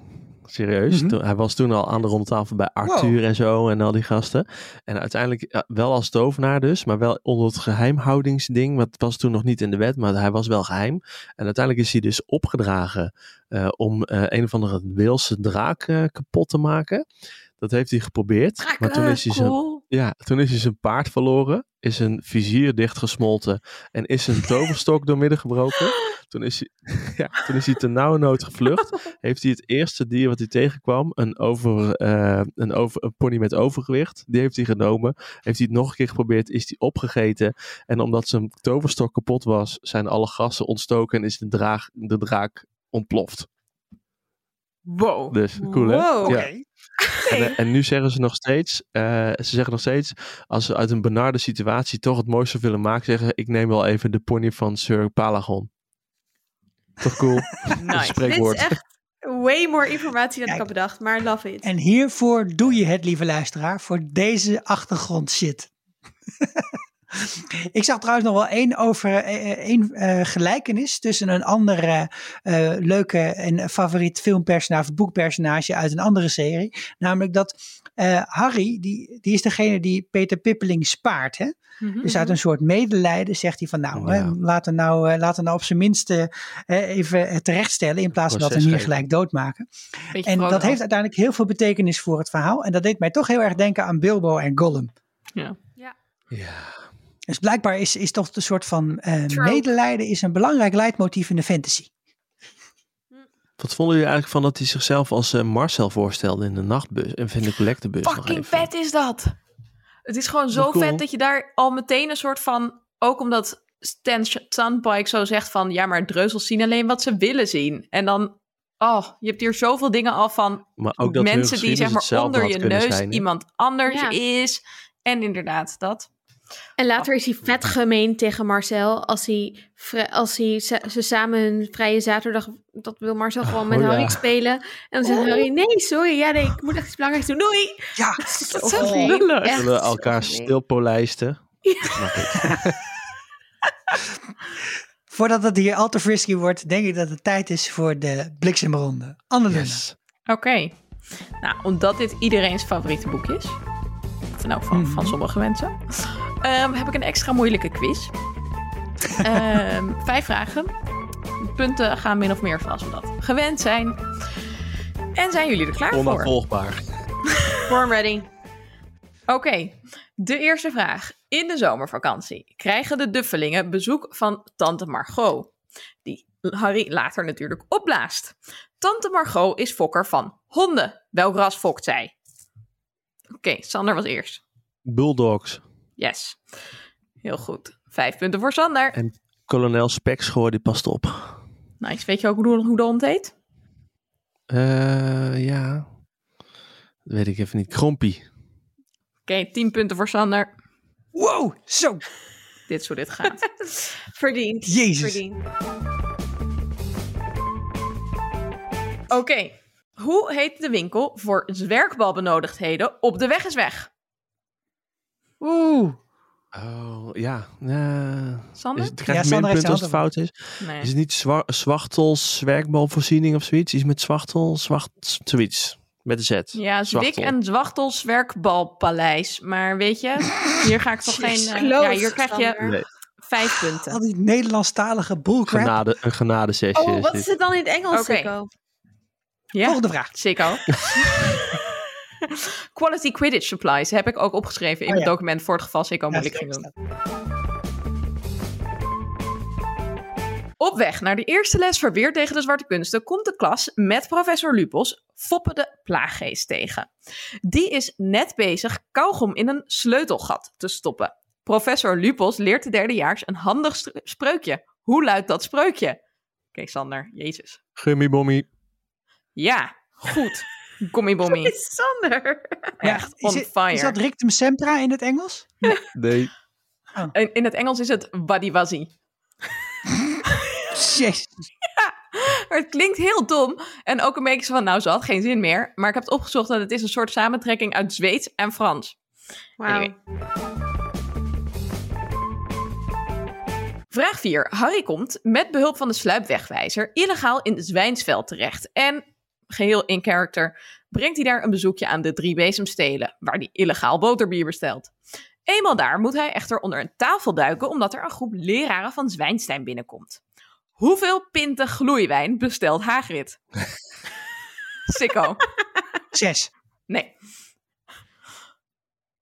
Serieus. Mhm. Toen- hij was toen al aan de ronde tafel bij Arthur en zo en al die gasten. En uiteindelijk wel als tovenaar dus, maar wel onder het geheimhoudingsding. Want het was toen nog niet in de wet, maar hij was wel geheim. En uiteindelijk is hij dus opgedragen eh, om eh, een of andere Weelse draak eh, kapot te maken. Dat heeft hij geprobeerd. maar toen is hij zijn cool. ja, toen is hij zijn paard verloren, is zijn vizier dichtgesmolten en is zijn toverstok doormidden gebroken. Toen is hij, ja, toen is hij ten nauwe nood gevlucht. Heeft hij het eerste dier wat hij tegenkwam, een, over, eh, een, over, een pony met overgewicht, die heeft hij genomen. Heeft hij het nog een keer geprobeerd, is hij opgegeten. En omdat zijn toverstok kapot was, zijn alle gassen ontstoken en is de, draag, de draak ontploft. Wow. Dus cool hè? Wow. Ja. En, eh, en nu zeggen ze nog steeds, eh, ze zeggen nog steeds, als ze uit een benarde situatie toch het mooiste willen maken, zeggen ik neem wel even de pony van Sir Palagon. Toch cool? Nice. Dit is echt way more informatie dan ik had bedacht, maar love it. En hiervoor doe je het, lieve luisteraar, voor deze achtergrond shit. Ik zag trouwens nog wel één over eh, eh, één eh, gelijkenis tussen een andere eh, leuke en favoriet filmpersonage of boekpersonage uit een andere serie. Namelijk dat eh, Harry, die, die is degene die Peter Pippeling spaart. Hè? Mhm. Dus uit een soort medelijden zegt hij van nou, Ja. hè, laten, we nou eh, laten nou op zijn minste eh, even het terechtstellen in plaats van dat we hem hier gelijk doodmaken. Beetje En dat heeft uiteindelijk heel veel betekenis voor het verhaal. En dat deed mij toch heel erg denken aan Bilbo en Gollum. Ja. Ja. Dus blijkbaar is, is toch een soort van eh, Trope. medelijden is een belangrijk leidmotief in de fantasy. Wat vonden jullie eigenlijk van dat hij zichzelf als eh, Marcel voorstelde in de nachtbus en in de collectebus Fucking vet is dat. Het is gewoon zo cool. vet dat je daar al meteen een soort van... Ook omdat Stan Sandpike zo zegt van... Ja, maar dreuzels zien alleen wat ze willen zien. En dan... Oh, je hebt hier zoveel dingen al van Maar ook dat mensen die zeg maar onder je neus zijn, iemand anders Ja. is. En inderdaad, dat. En later is hij vet gemeen tegen Marcel als hij, als hij ze samen hun vrije zaterdag, dat wil Marcel gewoon met Oh, ja. Harry spelen. En dan zegt Harry, nee, sorry, ja, nee, ik moet echt iets belangrijks doen, doei! Ja, Dat is Oh, zo nee. lullig. Echt Zullen zo elkaar stilpolijsten. Goed. voordat het hier al te frisky wordt, denk ik dat het tijd is voor de bliksemronde. Yes. Oké. Nou, omdat dit iedereen's favoriete boek is. Of nou, van, van sommige mensen. Ehm, heb ik een extra moeilijke quiz. Ehm, vijf vragen. De punten gaan min of meer zoals we dat gewend zijn. En zijn jullie er klaar voor? Onafvolgbaar. Born ready. Oké, de eerste vraag. In de zomervakantie krijgen de Duffelingen bezoek van tante Margot. Die Harry later natuurlijk opblaast. Tante Margot is fokker van honden. Welk ras fokt zij? Oké, Sander was eerst. Bulldogs. Yes. Heel goed. Vijf punten voor Sander. En kolonel Spekschoor die past op. Nice. Weet je ook hoe, hoe de hond heet? Eh ja. Dat weet ik even niet. Krompie. Oké, tien punten voor Sander. Wow, zo. Dit is hoe dit gaat. Verdiend. Jezus. Verdiend. Oké. Hoe heet de winkel voor zwerkbalbenodigdheden op de weg is weg? Oeh. Oh, ja. Uh, Sander? Is, krijg je ja, minpunt als het fout is? Nee. Is het niet zwa zwachtels werkbalvoorziening of zoiets? Iets met zwachtel, zwacht, zoiets. Met een Z. Ja, Zwik en Zwachtels werkbalpaleis. Maar weet je, hier ga ik toch geen... Uh, ja, hier krijg je nee. vijf punten. Al die Nederlandstalige bullcrap. Genade, een genadesessie. Oh, wat is het dan in het Engels, okay. Sikko? Ja. Volgende vraag. Sikko. Quality Quidditch Supplies heb ik ook opgeschreven in oh, het ja. document voor het geval Sikko moeilijk ging doen. Op weg naar de eerste les verweer tegen de zwarte kunsten komt de klas met professor Lupos Foppe de Plaaggeest tegen. Die is net bezig kauwgom in een sleutelgat te stoppen. Professor Lupos leert de derdejaars een handig spreukje. Hoe luidt dat spreukje? Kijk Sander, jezus. Gummibommy. Ja, goed. Gummibommy. Sander. Echt on is fire. Is dat rictum sempra in het Engels? Nee. Oh. In, in het Engels is het wadiwazi. Jezus. Ja, maar het klinkt heel dom. En ook een beetje van, nou, ze had geen zin meer. Maar ik heb het opgezocht dat het is een soort samentrekking uit Zweeds en Frans. Wauw. Anyway. Vraag 4. Harry komt met behulp van de sluipwegwijzer illegaal in Zwijnsveld terecht. En, geheel in character, brengt hij daar een bezoekje aan de Drie Bezemstelen, waar hij illegaal boterbier bestelt. Eenmaal daar moet hij echter onder een tafel duiken, omdat er een groep leraren van Zwijnstein binnenkomt. Hoeveel pinten gloeiwijn bestelt Hagrid? Sikko. Zes. Nee.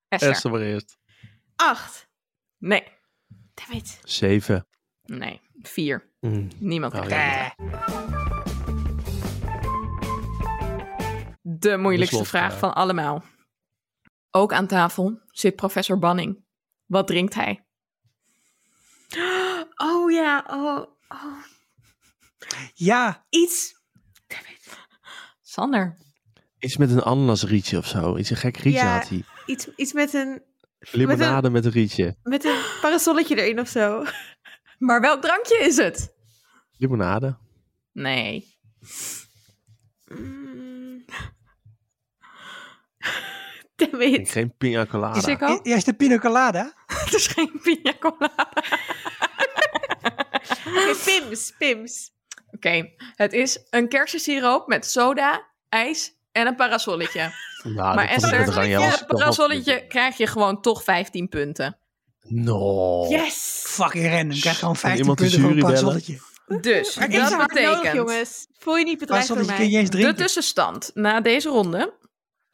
Esther. Esther maar eerst. Acht. Nee. David. Zeven. Nee. Vier. Mm. Niemand Oh, De moeilijkste De vraag van allemaal. Ook aan tafel zit professor Banning. Wat drinkt hij? Oh ja, oh. oh. Ja, Iets. David. Sander. Iets met een ananasrietje of zo. Iets een gek rietje Ja. had hij. Iets, iets met een, Limonade met een rietje. met een parasolletje erin of zo. Maar welk drankje is het? Limonade. Nee. Mm. David. Geen pina colada. Sikko? e- eerst de pina colada. Het is geen pina colada. Oké, Pims, Pims. Oké, het is een kersensiroop met soda, ijs en een parasolletje. Nou, maar Esther, het parasolletje krijg je gewoon toch 15 punten. No. Yes. Fucking random. Krijg gewoon 15 iemand de punten voor een jury parasolletje. Dus dat hard nodig, betekent jongens. Voel je niet bedreigd door Parasolletje kun je mij. de tussenstand na deze ronde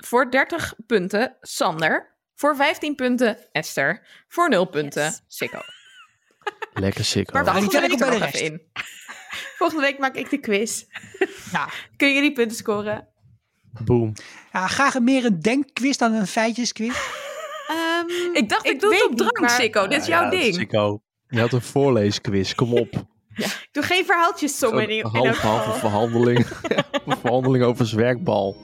voor 30 punten Sander, voor 15 punten Esther, voor 0 punten Yes. Sikko. Lekker sick. Maar volgende week er bij nog de even in. Volgende week maak ik de quiz. Ja. Kun je die punten scoren? Boom. ja, graag meer een denkquiz dan een feitjesquiz. Ehm, Ik dacht, ik, Ik doe het op drank, maar- Sikko. Dit is jouw Ja, ding. Sikko. Je had een voorleesquiz. Kom op. ik doe geen verhaaltjes sommen in, half, halve geval. verhandeling. een verhandeling over zwerkbal.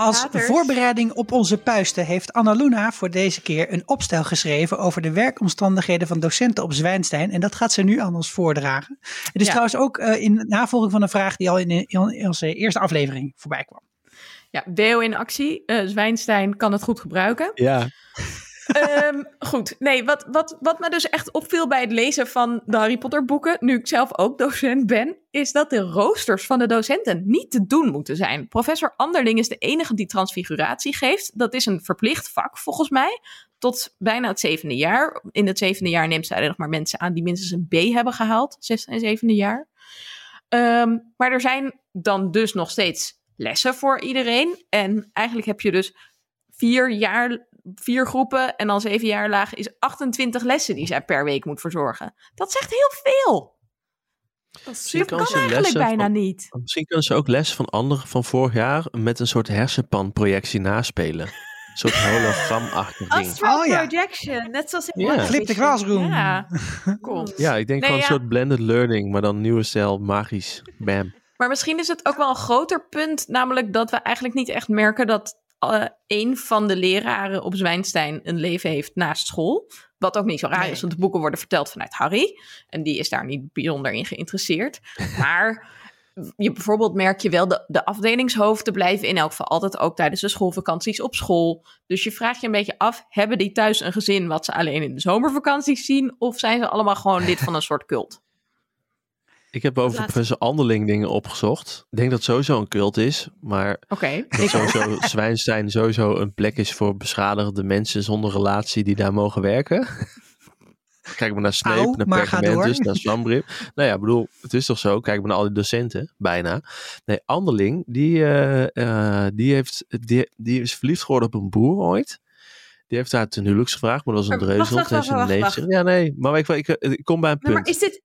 Als Waters. voorbereiding op onze puisten heeft Annaluna voor deze keer een opstel geschreven over de werkomstandigheden van docenten op Zwijnstein. En dat gaat ze nu aan ons voordragen. Het is Ja. trouwens ook eh, in navolging van een vraag die al in, in onze eerste aflevering voorbij kwam. Ja, Deo in actie. Eh, Zwijnstein kan het goed gebruiken. Ja. Ehm, goed, nee, wat, wat, wat me dus echt opviel bij het lezen van de Harry Potter boeken, nu ik zelf ook docent ben, is dat de roosters van de docenten niet te doen moeten zijn. Professor Anderling is de enige die transfiguratie geeft. Dat is een verplicht vak volgens mij, tot bijna het zevende jaar. In het zevende jaar neemt zij alleen nog maar mensen aan die minstens een B hebben gehaald, zesde en zevende jaar. Ehm, maar er zijn dan dus nog steeds lessen voor iedereen. En eigenlijk heb je dus vier jaar vier groepen en dan zeven jaar laag is 28 lessen die zij per week moet verzorgen. Dat zegt heel veel. Misschien Dat kan kan ze eigenlijk lessen bijna van- niet. Misschien kunnen ze ook les van anderen van vorig jaar met een soort hersenpanprojectie naspelen. Een soort hologramachtig ding. Astral Oh, ja. projection, net zoals in Ja. One Flip the Division. classroom. Ja, cool. Ja, ik denk Nee, gewoon ja. een soort blended learning, maar dan nieuwe stijl, magisch. Bam. Maar misschien is het ook wel een groter punt, namelijk dat we eigenlijk niet echt merken dat eh een van de leraren op Zwijnstein een leven heeft naast school. Wat ook niet zo raar Nee. is, want de boeken worden verteld vanuit Harry. En die is daar niet bijzonder in geïnteresseerd. Maar je bijvoorbeeld merk je wel, de, de afdelingshoofden blijven in elk geval altijd ook tijdens de schoolvakanties op school. Dus je vraagt je een beetje af, hebben die thuis een gezin wat ze alleen in de zomervakanties zien? Of zijn ze allemaal gewoon lid van een soort cult? Ik heb over laatste. professor Anderling dingen opgezocht. Ik denk dat het sowieso een cult is, maar dat ik sowieso Zwijnstein sowieso een plek is voor beschadigde mensen zonder relatie die daar mogen werken. Kijk maar naar Snape, Au, naar Pergamentus, naar Slambrim. nou ja, ik bedoel, het is toch zo? Kijk maar naar al die docenten, bijna. Nee, Anderling, die, eh, eh, die, heeft, die, die is verliefd geworden op een boer ooit. Die heeft haar ten huwelijks gevraagd, maar dat was een wacht, dreuzel. wacht, wacht, wacht, gezegd. Ja, nee, maar ik, ik, ik kom bij een Nee, punt. maar, is dit,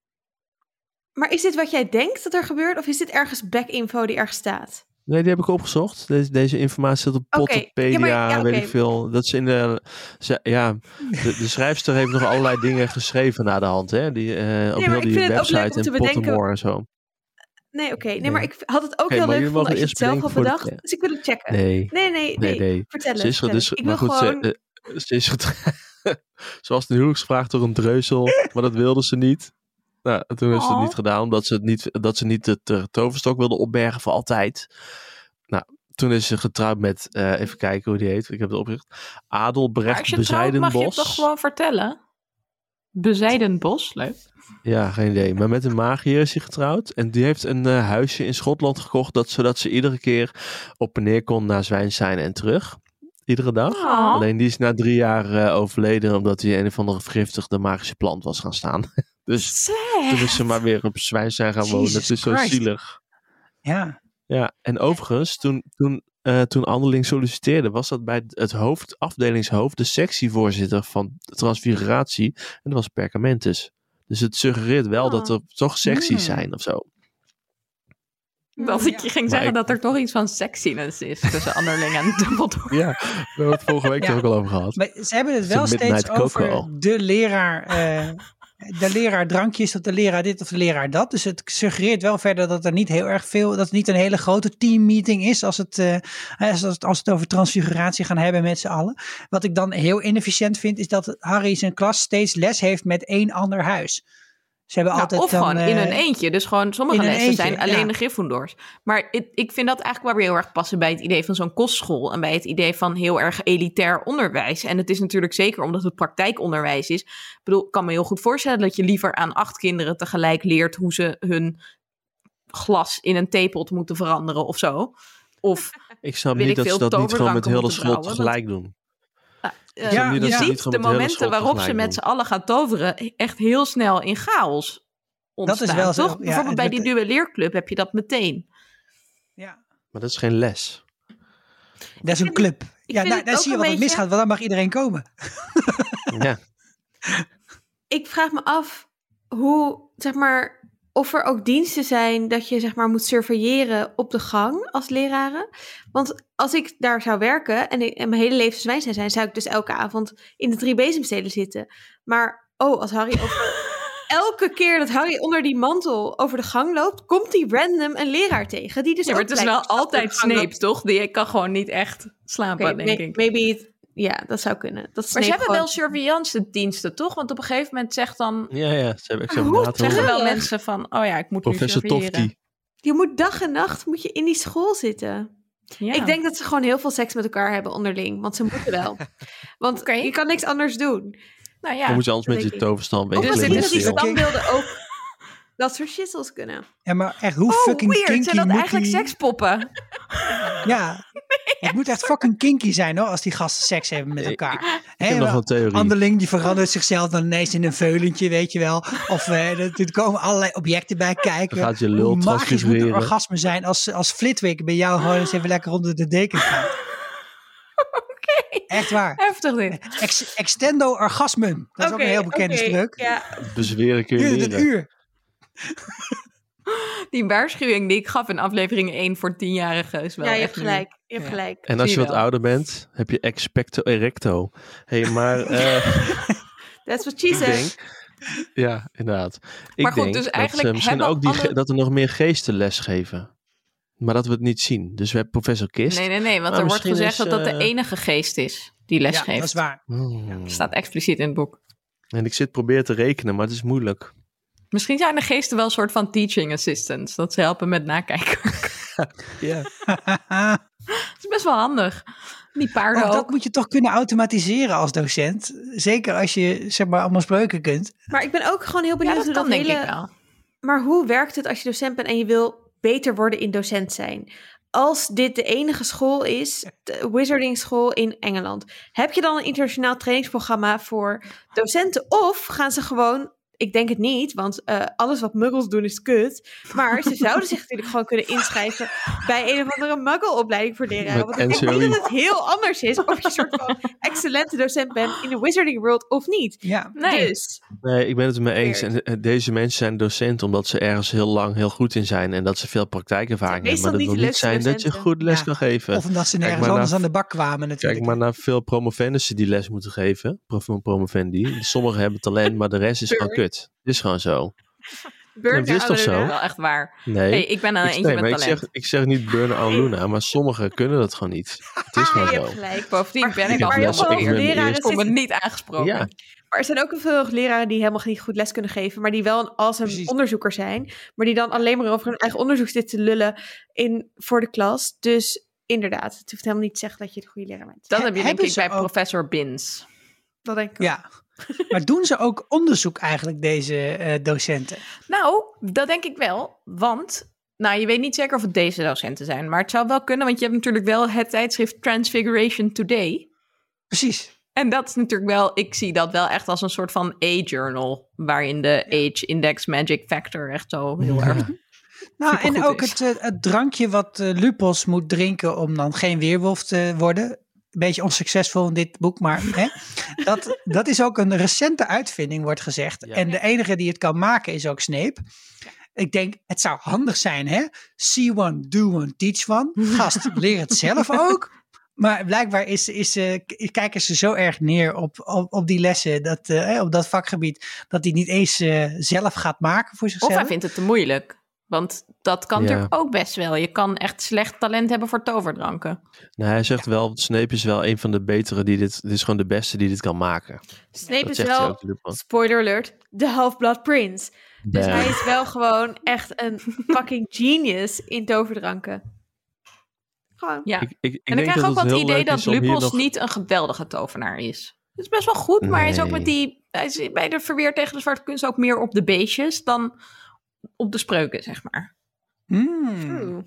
maar is dit wat jij denkt dat er gebeurt? Of is dit ergens backinfo die ergens staat? Nee, die heb ik opgezocht. Deze, deze informatie staat op Potterpedia, ja, ja, weet ik veel. Dat ze in de, ze, ja, de, de schrijfster heeft nog allerlei dingen geschreven na de hand, hè? Die, eh, op maar heel die het website en Pottermore en zo. Nee, oké. Nee, Nee. maar ik had het ook Oké, heel leuk gevonden als je het zelf had de- bedacht. Dus ik wil het checken. Nee, Nee, nee, nee. nee, nee. Vertel Ze is, vertel. dus, Ik maar wil goed, gewoon... ze, eh, ze is getrouwd. ze was ten huwelijksgevraagd door een dreuzel, maar dat wilde ze niet. Nou, toen heeft ze het Oh. niet gedaan, omdat ze, het niet, dat ze niet het toverstok wilde opbergen voor altijd. Nou, toen is ze getrouwd met, eh, even kijken hoe die heet, ik heb het opgericht, Adelbrecht als je trouwt, mag je het Bezijdenbos. toch gewoon vertellen? Bezijdenbos, leuk. Ja, geen idee. Maar met een magier is hij getrouwd. En die heeft een eh, huisje in Schotland gekocht. Dat, zodat ze iedere keer op en neer kon naar Zwijnstein en terug. Iedere dag. Oh. Alleen die is na drie jaar eh, overleden. Omdat hij een of andere vergiftigde magische plant was gaan staan. dus toen is ze maar weer op Zwijnstein gaan wonen. Het is zo zielig. Ja. Ja, en overigens, toen, toen, eh, toen Anderling solliciteerde, was dat bij het hoofd, afdelingshoofd, de sectievoorzitter van de transfiguratie. En dat was Perkamentus. Dus het suggereert wel Oh. dat er toch secties Hmm. zijn of zo. Dat ik je ging zeggen ik- dat er toch iets van sexiness is tussen Anderling en Dumbledore. Ja, we hebben het vorige week Ja. er ook al over gehad. Maar ze hebben het wel steeds over de leraar. eh, de leraar drankjes of de leraar dit of de leraar dat. Dus het suggereert wel verder dat er niet heel erg veel, dat het niet een hele grote teammeeting is als het, eh, als als het over transfiguratie gaan hebben met z'n allen. Wat ik dan heel inefficiënt vind, is dat Harry zijn klas steeds les heeft met één ander huis. Ze hebben Nou, altijd of dan, gewoon in eh, een eentje. Dus gewoon sommige eentje, zijn alleen ja. de Gryffindors. Maar ik, ik vind dat eigenlijk wel weer heel erg passen bij het idee van zo'n kostschool. En bij het idee van heel erg elitair onderwijs. En het is natuurlijk zeker omdat het praktijkonderwijs is. Ik bedoel, ik kan me heel goed voorstellen dat je liever aan acht kinderen tegelijk leert hoe ze hun glas in een theepot moeten veranderen of zo. Of Ik snap niet ik dat ze dat niet gewoon met heel de school tegelijk doen. Eh, Ja, je dat ze ziet de momenten waarop ze met z'n allen gaan toveren echt heel snel in chaos ontstaan. is wel zo, Toch? ja, Bijvoorbeeld bij die duelleerclub heb je dat meteen. ja, Maar dat is geen les. dat is een club. Ja, daar, zie je wat het beetje- misgaat, want dan mag iedereen komen. Ja. ik vraag me af hoe, zeg maar, of er ook diensten zijn dat je, zeg maar, moet surveilleren op de gang als leraren. Want als ik daar zou werken en, ik, en mijn hele leven zijn, zou ik dus elke avond in de drie bezemstelen zitten. Maar, oh, als Harry over... Elke keer dat Harry onder die mantel over de gang loopt, komt hij random een leraar tegen. Die dus Ja, maar het is wel altijd Snape, toch? Die kan gewoon niet echt slapen, denk may- ik. maybe ja, dat zou kunnen. Dat Maar ze hebben gewoon- wel surveillance diensten, toch? Want op een gegeven moment zegt dan, Ja, ja. Ze hebben examinator. zeggen wel mensen van, oh ja, ik moet nu Professor surveilleren. Tofty. Je moet dag en nacht moet je in die school zitten. Ja. Ik denk dat ze gewoon heel veel seks met elkaar hebben onderling. Want ze moeten wel. Want je kan niks anders doen. nou Dan ja, moet je anders met je toverstand Of Dus dit die standbeelden ook dat soort shizzles kunnen. Ja, maar echt, hoe oh fucking weird, kinky zijn dat moet eigenlijk die... sekspoppen? Ja, het moet echt fucking kinky zijn hoor, als die gasten seks hebben met elkaar. Ik Hè, heb nog een theorie. Anderling die verandert zichzelf dan ineens in een veulentje, weet je wel. Of eh, er, er komen allerlei objecten bij kijken. Dan gaat je lul Hoe magisch moet een orgasme zijn als, als Flitwick bij jou gewoon eens even lekker onder de deken gaat. Echt waar. Heftig dit. Ex- extendo orgasmen. Dat is ook een heel bekende oké, spreuk. Ja, Bezweren kun je Duurt een uur. Die waarschuwing die ik gaf in aflevering 1 voor tienjarigen is wel ja, je echt hebt gelijk. Je hebt Ja. gelijk. En als je wat ouder bent, heb je expecto erecto. Hé, hey, maar eh, That's what she said. Ja, inderdaad. Ik Maar goed, denk dus dat eigenlijk ze misschien hebben ook die, alle- dat er nog meer geesten les geven. Maar dat we het niet zien. Dus we hebben professor Kist. Nee, nee, nee, want er wordt misschien gezegd is, dat dat de eh, enige geest is die les Ja, geeft. dat is waar. Hmm. staat expliciet in het boek. En ik zit proberen te rekenen, maar het is moeilijk. Misschien zijn de geesten wel een soort van teaching assistants. Dat ze helpen met nakijken. Ja. Dat is best wel handig. Die paarden Ook ook. dat moet je toch kunnen automatiseren als docent. Zeker als je zeg maar allemaal spreuken kunt. Maar ik ben ook gewoon heel Ja, benieuwd dat hoe kan dat denk hele... ik wel. Maar hoe werkt het als je docent bent en je wil beter worden in docent zijn? Als dit de enige school is, de wizarding school in Engeland, heb je dan een internationaal trainingsprogramma voor docenten? Of gaan ze gewoon, ik denk het niet, want eh, alles wat muggels doen is kut. Maar ze zouden zich natuurlijk gewoon kunnen inschrijven bij een of andere muggelopleiding voor leraren. Met Want ik denk dat het heel anders is of je een soort van excellente docent bent in de wizarding world of niet. Ja, Nee. Dus, Nee, ik ben het er mee eens. En eh, deze mensen zijn docent omdat ze ergens heel lang heel goed in zijn en dat ze veel praktijkervaring hebben. Maar dat wil niet zijn dat je goed les Ja. kan geven. of omdat ze nergens anders naar- aan de bak kwamen natuurlijk. Kijk maar naar veel promovendussen die les moeten geven. Promovendi. Sommigen hebben talent, maar de rest is gewoon kut. Het is gewoon zo. burn het is toch zo? Wel echt waar. Nee. Hey, ik ben aan ik, eentje nee, met ik talent. zeg, ik zeg niet burn aan Luna, maar sommigen kunnen dat gewoon niet. Het is gewoon je hebt zo. gelijk. Bovendien ben ik maar al leraren Ik voel me niet aangesproken. Ja. Maar er zijn ook veel leraren die helemaal niet goed les kunnen geven, maar die wel een awesome Precies. onderzoeker zijn, maar die dan alleen maar over hun eigen onderzoek zitten te lullen in, voor de klas. Dus inderdaad, het hoeft helemaal niet te zeggen dat je de goede leraar bent. Dat He- heb je denk ik bij ook- professor Bins. Dat denk ik. Ja. maar doen ze ook onderzoek eigenlijk, deze eh, docenten? Nou, dat denk ik wel. Want, nou, je weet niet zeker of het deze docenten zijn. Maar het zou wel kunnen, want je hebt natuurlijk wel het tijdschrift Transfiguration Today. Precies. En dat is natuurlijk wel, ik zie dat wel echt als een soort van A-journal. Waarin de age index magic factor echt zo heel erg Nou, en ook het, eh, het drankje wat eh, Lupos moet drinken om dan geen weerwolf te worden. Een beetje onsuccesvol in dit boek, maar hè, dat, dat is ook een recente uitvinding, wordt gezegd. Ja. En de enige die het kan maken is ook Snape. Ik denk, het zou handig zijn, hè? See one, do one, teach one. Gast, leer het zelf ook. Maar blijkbaar is, is, eh, kijken ze zo erg neer op, op, op die lessen, dat, eh, op dat vakgebied, dat hij niet eens eh, zelf gaat maken voor Of zichzelf. hij vindt het te moeilijk. Want dat kan Ja. natuurlijk ook best wel. Je kan echt slecht talent hebben voor toverdranken. Nou, hij zegt wel, Snape is wel een van de betere die dit, dit is gewoon de beste die dit kan maken. Snape is wel, ook. Spoiler alert, de Half-Blood Prince. Dus Bam. hij is wel gewoon echt een fucking genius in toverdranken. Gewoon. Ja. Ik, ik, ik en ik krijg ook wel het idee dat Lupos nog- niet een geweldige tovenaar is. Het is best wel goed, maar hij is ook met die... Hij is bij de verweer tegen de zwarte kunst ook meer op de beestjes dan op de spreuken, zeg maar. Hmm.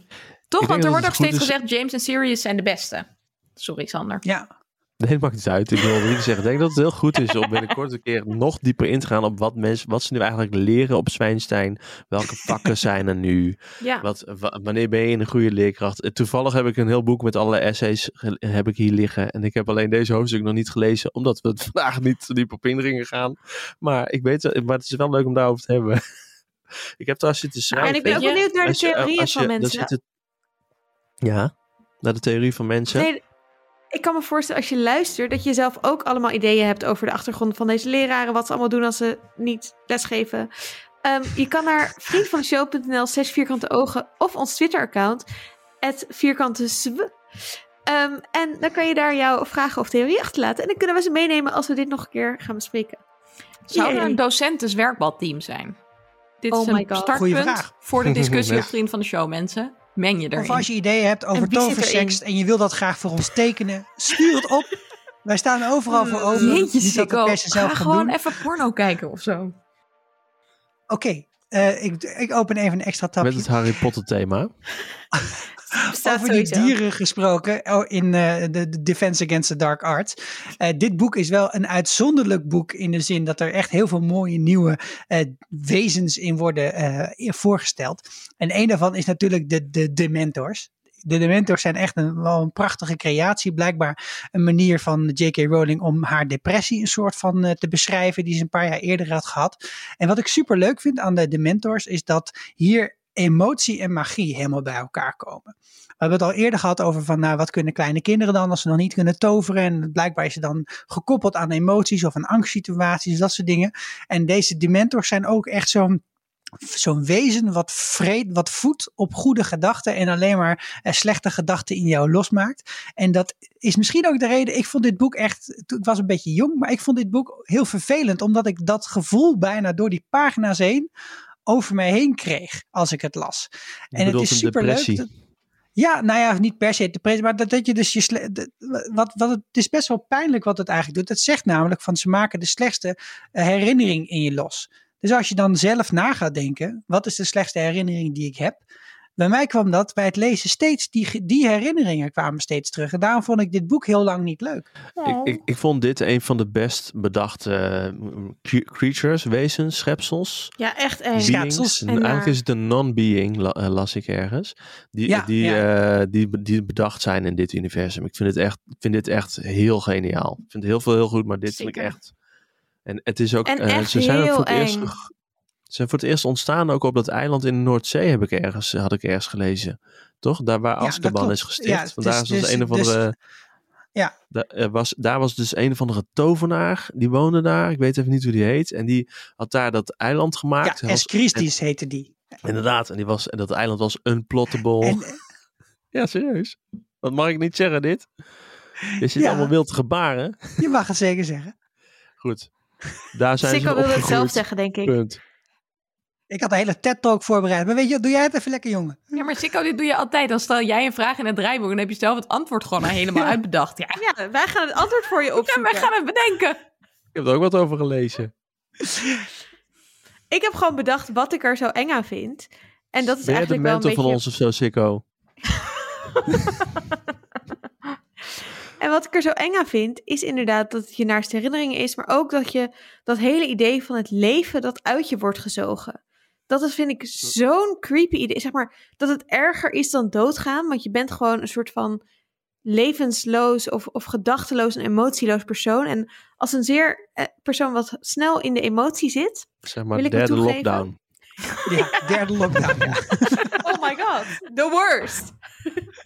Toch? Want er wordt ook steeds is- gezegd, James en Sirius zijn de beste. Sorry, Sander. Ja, Nee, het maakt niet uit. Ik wil niet zeggen. Ik denk dat het heel goed is om binnenkort een keer nog dieper in te gaan op wat mensen, wat ze nu eigenlijk leren op Zwijnstein. Welke vakken zijn er nu? Ja. Wat, wa- wanneer ben je een goede leerkracht? Toevallig heb ik een heel boek met allerlei essays heb ik hier liggen. En ik heb alleen deze hoofdstuk nog niet gelezen, omdat we het vandaag niet zo diep op ingingen gaan. Maar ik weet, wel- maar het is wel leuk om daarover te hebben. Ik heb trouwens zitten schrijven. en ik ben ook benieuwd naar de je- theorieën van mensen. het- Ja, naar de theorie van mensen. Nee, ik kan me voorstellen als je luistert dat je zelf ook allemaal ideeën hebt over de achtergrond van deze leraren, wat ze allemaal doen als ze niet lesgeven. Ehm, je kan naar vriendvandeshow.nl slash vierkante ogen of ons Twitter-account, het vierkante sw. Ehm, en dan kan je daar jouw vragen of theorie achterlaten. En dan kunnen we ze meenemen als we dit nog een keer gaan bespreken. Zou er een docentes werkbalteam zijn? Dit Oh is een startpunt vraag. voor de discussie op Vriend van de Show, mensen. Meng je erin. Of als je ideeën hebt over toverseks en je wil dat graag voor ons tekenen, stuur het op. Wij staan overal voor open. Jeetje, Niet dat de Sikko. Ga gewoon doen. even porno kijken of zo. Oké, eh, ik, ik open even een extra tapje. Met het Harry Potter thema. Over die dieren gesproken oh, in eh, de, de Defense Against the Dark Arts. Eh, dit boek is wel een uitzonderlijk boek in de zin dat er echt heel veel mooie nieuwe eh, wezens in worden voorgesteld. En een daarvan is natuurlijk de, de Dementors. De Dementors zijn echt een, wel een prachtige creatie. Blijkbaar een manier van J.K. Rowling om haar depressie een soort van te beschrijven. Die ze een paar jaar eerder had gehad. En wat ik super leuk vind aan de Dementors is dat hier emotie en magie helemaal bij elkaar komen. We hebben het al eerder gehad over van, nou, wat kunnen kleine kinderen dan als ze nog niet kunnen toveren. En blijkbaar is het dan gekoppeld aan emoties of aan angstsituaties, dat soort dingen. En deze dementors zijn ook echt zo'n zo'n wezen wat vreed, wat voedt op goede gedachten en alleen maar eh, slechte gedachten in jou losmaakt. En dat is misschien ook de reden. Ik vond dit boek echt, ik was een beetje jong, maar ik vond dit boek heel vervelend, omdat ik dat gevoel bijna door die pagina's heen over mij heen kreeg als ik het las. Je en het is super leuk. Ja, nou ja, niet per se depressie, maar dat, dat je dus je. wat, wat het, het is best wel pijnlijk wat het eigenlijk doet. Het zegt namelijk van ze maken de slechtste eh, herinnering in je los. Dus als je dan zelf na gaat denken, wat is de slechtste herinnering die ik heb? Bij mij kwam dat bij het lezen steeds, die, die herinneringen kwamen steeds terug. En daarom vond ik dit boek heel lang niet leuk. Ik, ik, ik vond dit een van de best bedachte eh, cre- creatures, wezens, schepsels. Ja, echt eng. Schepsels. En En eigenlijk is het een non-being, la- eh, las ik ergens. Die, Ja, die, ja. eh, die, die bedacht zijn in dit universum. Ik vind, het echt, ik vind dit echt heel geniaal. Ik vind heel veel heel goed, maar dit vind ik Zeker. echt. En het is ook. En ze zijn ook voor het eerst. Ze zijn voor het eerst ontstaan ook op dat eiland in de Noordzee, heb ik ergens, had ik ergens gelezen. Toch? Daar waar Ja, Azkaban is gesticht. Ja, Want dus- is dus, dus- een of dus- andere. ja. Daar, er was, daar was dus een of andere tovenaar, die woonde daar. Ik weet even niet hoe die heet. En die had daar dat eiland gemaakt. Ja, was- Es Christis heette die. Inderdaad, en, die was, en dat eiland was unplottable. En, Ja, serieus. Dat mag ik niet zeggen, dit. Je zit Ja. allemaal wild gebaren. je mag het zeker zeggen. Goed. Daar zijn Sikko ze wilde het zelf zeggen, denk ik. Punt. Ik had een hele TED-talk voorbereid. Maar weet je, doe jij het even lekker, jongen. Ja, maar Sikko, dit doe je altijd. Dan stel jij een vraag in het draaiboek en dan heb je zelf het antwoord gewoon al helemaal uitbedacht. Ja, Ja, wij gaan het antwoord voor je ja opzoeken. wij gaan het bedenken. Ik heb er ook wat over gelezen. Ik heb gewoon bedacht wat ik er zo eng aan vind. En dat is Ben jij de eigenlijk wel een mentor beetje... van ons of zo, Sikko? En wat ik er zo eng aan vind, is inderdaad dat het je naaste herinneringen is, maar ook dat je dat hele idee van het leven dat uit je wordt gezogen. Dat is, vind ik zo'n creepy idee. Zeg maar dat het erger is dan doodgaan, want je bent gewoon een soort van levensloos of, of gedachteloos en emotieloos persoon. En als een zeer eh, persoon wat snel in de emotie zit. Zeg maar Wil ik het derde toegeven? lockdown. Ja, derde lockdown. Ja. Oh my god, the worst.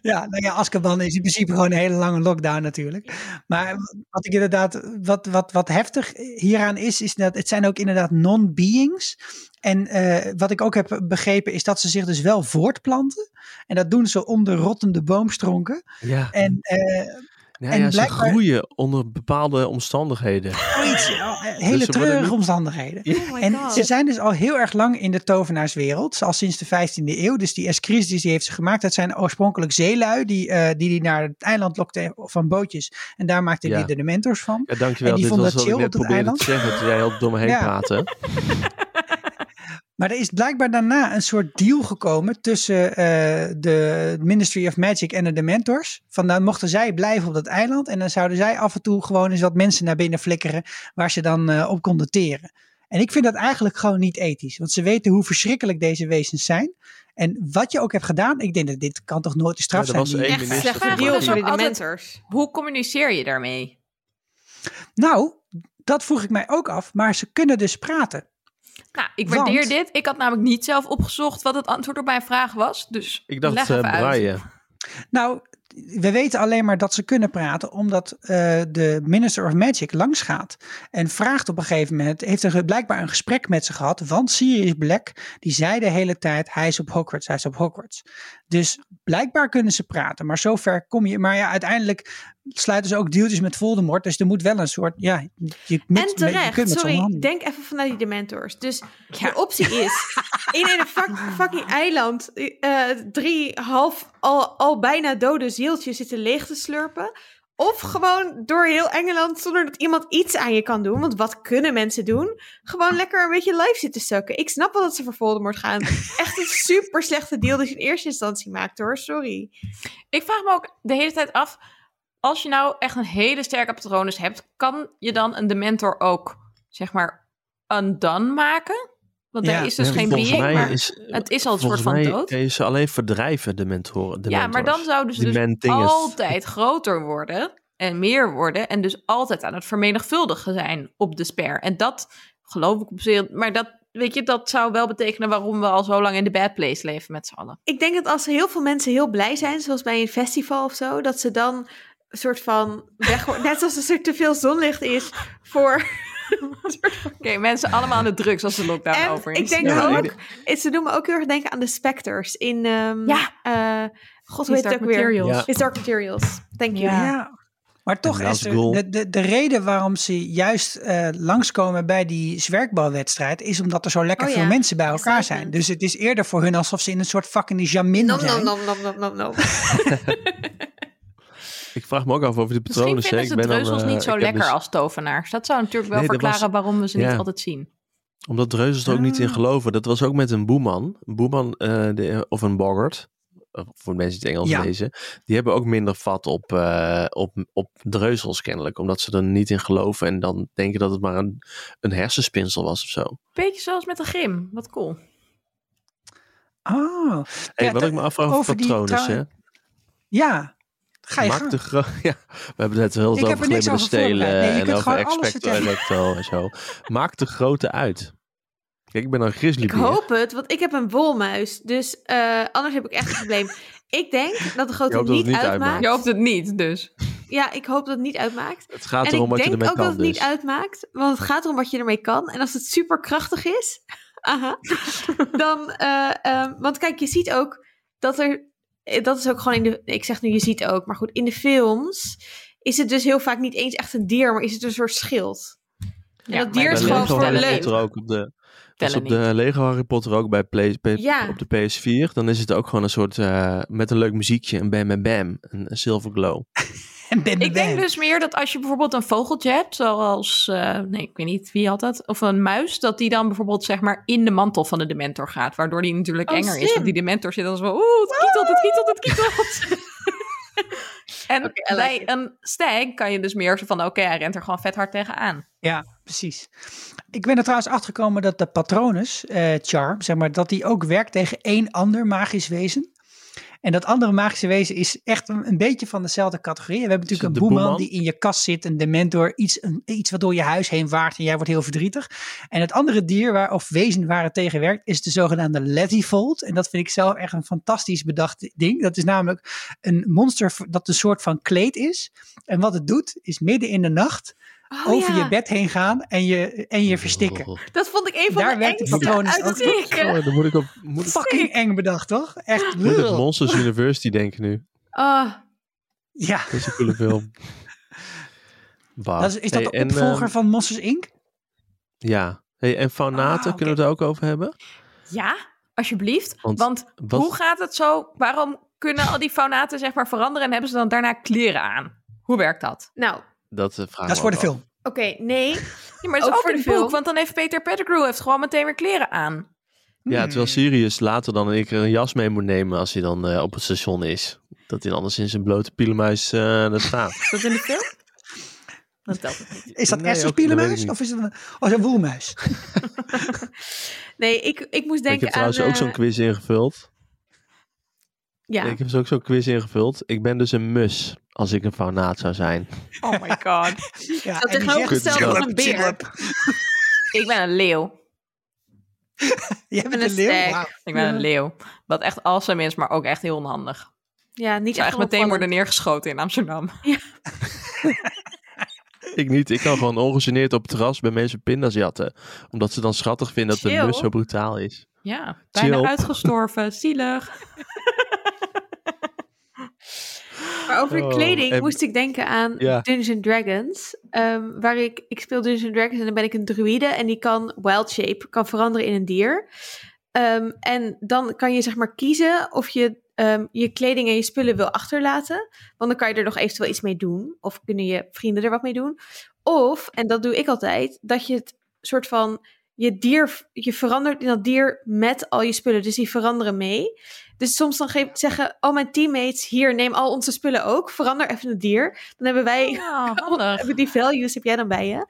Ja, nou ja, Azkaban is in principe gewoon een hele lange lockdown natuurlijk. Maar wat ik inderdaad, wat, wat, wat heftig hieraan is, is dat het zijn ook inderdaad non-beings. En eh, wat ik ook heb begrepen is dat ze zich dus wel voortplanten. En dat doen ze onder rottende boomstronken. Ja, En eh, ja, en ja ze blijkbaar- groeien onder bepaalde omstandigheden. ja, hele Dus worden treurige niet- omstandigheden. Oh En god. ze zijn dus al heel erg lang in de tovenaarswereld, al sinds de 15e eeuw. Dus die Escrisis die heeft ze gemaakt. Dat zijn oorspronkelijk zeelui die eh, die, die naar het eiland lokten van bootjes. En daar maakten Ja. die de dementors van. Ja, dankjewel. En die Dit vonden was het chill net op het probeerde te eiland. zeggen. Toen jij heel door me heen Ja. Maar er is blijkbaar daarna een soort deal gekomen tussen eh, de Ministry of Magic en de Dementors. Van dan mochten zij blijven op dat eiland en dan zouden zij af en toe gewoon eens wat mensen naar binnen flikkeren waar ze dan eh, op konden teren. En ik vind dat eigenlijk gewoon niet ethisch, want ze weten hoe verschrikkelijk deze wezens zijn. En wat je ook hebt gedaan, ik denk dat dit kan toch nooit de straf Ja, zijn. was die- één Echt minister slechte van deal voor de dementors. Hoe communiceer je daarmee? Nou, dat vroeg ik mij ook af, maar ze kunnen dus praten. Nou, ik waardeer Want- dit. Ik had namelijk niet zelf opgezocht wat het antwoord op mijn vraag was. Dus Ik dacht leg uh, even uit. braaien. Nou, we weten alleen maar dat ze kunnen praten omdat eh, de Minister of Magic langsgaat en vraagt op een gegeven moment, heeft er blijkbaar een gesprek met ze gehad, want Sirius Black, die zei de hele tijd, hij is op Hogwarts, hij is op Hogwarts. Dus blijkbaar kunnen ze praten, maar zover kom je, maar ja, uiteindelijk sluiten ze ook deeltjes met Voldemort, dus er moet wel een soort, ja, je, moet, En met- je terecht, z'n sorry, denk even vanuit die dementors. Dus Ja. de optie is, in een fuck- fucking eiland, eh, drie half al, al bijna dode zieltjes zitten leeg te slurpen. Of gewoon door heel Engeland zonder dat iemand iets aan je kan doen. Want wat kunnen mensen doen? Gewoon lekker een beetje live zitten sukken. Ik snap wel dat ze voor Voldemort gaan. Echt een super slechte deal die ze in eerste instantie maakt hoor, sorry. Ik vraag me ook de hele tijd af, als je nou echt een hele sterke patronus hebt, kan je dan een dementor ook, zeg maar, undone maken? Want Ja. hij is dus Ja, geen volgens being, mij maar is, het is al een soort volgens van dood. kun je ze alleen verdrijven, de mentoren. De ja, maar dan zouden ze dus altijd groter worden en meer worden en dus altijd aan het vermenigvuldigen zijn op de sper. En dat geloof ik op zich, maar dat, weet je, dat zou wel betekenen waarom we al zo lang in de bad place leven met z'n allen. Ik denk dat als heel veel mensen heel blij zijn, zoals bij een festival of zo, dat ze dan een soort van weg, net als als er te veel zonlicht is voor Oké, mensen allemaal aan de drugs als de lockdown En over is. ik denk Ja, ook, ze doen me ook heel erg denken aan de Spectres in, ehm, Ja. eh, god, heet het Dark ook weer? Materials. Ja. His Dark Materials. Thank you. Ja. Ja. Maar toch, Goal. de, de, de reden waarom ze juist eh, langskomen bij die zwerkbalwedstrijd... is omdat er zo lekker Oh ja, veel mensen bij elkaar zijn. Dus het is eerder voor hun alsof ze in een soort fucking jamin Nom, zijn. nom, nom, nom, nom, nom, nom. Ik vraag me ook af over de Misschien patronen. vinden ze ik ben dan, eh, niet zo lekker dus- als tovenaars. Dat zou natuurlijk wel Nee, verklaren was- waarom we ze ja. niet altijd zien. Omdat dreuzels er ook niet in Ah. geloven. Dat was ook met een boeman. Een boeman eh, de- of een boggart. Voor de mensen die het Engels Ja. lezen. Die hebben ook minder vat op, eh, op, op dreuzels kennelijk. Omdat ze er niet in geloven. En dan denken dat het maar een, een hersenspinsel was of zo. Beetje zoals met de grim. Wat cool. Oh, Hey, Ja, wat ik me afvraag over over die patronen. hè. ja. Ga je Maakt gang. de gro- ja, we hebben het heel Ik veel over er glimmende over stelen. Nee, en over expecto electro en zo. Maakt de grote uit. Kijk, ik ben een Ik grizzlybeer. hoop het, want ik heb een wolmuis. Dus eh, anders heb ik echt een probleem. Ik denk dat de grootte dat niet, het niet uitmaakt. uitmaakt. Je hoopt het niet, dus. Ja, ik hoop dat het niet uitmaakt. Het gaat en erom ik wat je denk ermee ook kan dat het niet dus. uitmaakt, want het gaat erom wat je ermee kan. En als het super krachtig is, aha, dan, eh, ehm, want kijk, je ziet ook dat er, dat is ook gewoon in de, ik zeg nu je ziet ook, maar goed, in de films is het dus heel vaak niet eens echt een dier, maar is het een soort schild. En dat dier is gewoon voor leuk. Ook op de, als op de Lego Harry Potter ook bij Play, P- Ja. op de PS4, dan is het ook gewoon een soort eh, met een leuk muziekje, een bam bam bam, een, een silver glow. En Ik denk dus meer dat als je bijvoorbeeld een vogeltje hebt, zoals, eh, nee, ik weet niet wie had dat, of een muis, dat die dan bijvoorbeeld zeg maar in de mantel van de dementor gaat, waardoor die natuurlijk Oh, enger is. Want die dementor zit dan zo, oeh, het kietelt, het kietelt, het kietelt. en like bij een stag kan je dus meer van, oké, hij rent er gewoon vet hard tegenaan. Ja, precies. Ik ben er trouwens achter gekomen dat de patronus, eh, charm, zeg maar, dat die ook werkt tegen één ander magisch wezen. En dat andere magische wezen is echt een, een beetje van dezelfde categorie. We hebben natuurlijk een boeman boeman? die in je kast zit, een dementor, iets, een, iets wat door je huis heen waart en jij wordt heel verdrietig. En het andere dier waar, of wezen waar het tegen werkt is de zogenaamde Lettyfold. En dat vind ik zelf echt een fantastisch bedacht ding. Dat is namelijk een monster dat een soort van kleed is. En wat het doet, is midden in de nacht Oh, over ja. je bed heen gaan en je, en je verstikken. Oh, Dat vond ik een van Daar de werkt de engste uitsteken. oh, dan moet ik op moet ik, Fucking eng bedacht, toch? Echt. moet Ugh. Monsters University denken nu. Oh, Ja, Dat is een coole film. Bah. dat is, is dat Hey, de en, opvolger ehm, van Monsters Inc? Ja. Hey, en faunaten, Ah, kunnen we het ook over hebben? Ja, alsjeblieft. Want, Want wat- hoe gaat het zo? Waarom kunnen al die faunaten zeg maar veranderen en hebben ze dan daarna kleren aan? Hoe werkt dat? nou, Dat uh, vraag Dat is voor de film. oké, nee. Ja, maar dat is Ook ook, voor de het boek, film. want dan heeft Peter Pettigrew heeft gewoon meteen weer kleren aan. Ja, Hmm. terwijl Sirius later dan ik een jas mee moet nemen als hij dan eh, op het station is. Dat hij anders in zijn blote pielenmuis eh daar staat. Is dat in de film? Dat telt het niet. Is dat Nee, echt een dat ik of is het een, oh, zo'n woelmuis? Nee, ik, ik moest ik denken heb trouwens aan... ook zo'n eh, quiz ingevuld. Ja, Ik heb dus ook zo'n quiz ingevuld. Ik ben dus een mus als ik een faunaat zou zijn. Oh my god. Ja, Zo en die tegenovergesteld zegt, van "Chillip, een beer." Ik ben een leeuw. Jij bent een een leeuw? Ik ben Ja. een leeuw. Wat echt awesome is, maar ook echt heel onhandig. ja, niet Ik zou echt echt meteen worden neergeschoten in Amsterdam. Ik niet. Ik kan gewoon ongegeneerd op het terras bij mensen pindas jatten. Omdat ze dan schattig vinden dat de mus zo brutaal is. Ja, bijna Chill. uitgestorven. Zielig. Maar over Oh, kleding en- moest ik denken aan Ja. Dungeons Dragons. ehm, waar ik, ik speel Dungeons Dragons en dan ben ik een druïde. En die kan wild shape, kan veranderen in een dier. Ehm, en dan kan je zeg maar kiezen of je ehm, je kleding en je spullen wil achterlaten. Want dan kan je er nog eventueel iets mee doen. Of kunnen je vrienden er wat mee doen. Of, en dat doe ik altijd, dat je het soort van je dier, je verandert in dat dier met al je spullen. Dus die veranderen mee. Dus soms dan geef, zeggen al mijn teammates, hier, neem al onze spullen ook. Verander even het dier. Dan hebben wij Ja, handig. hebben die values heb jij dan bij je.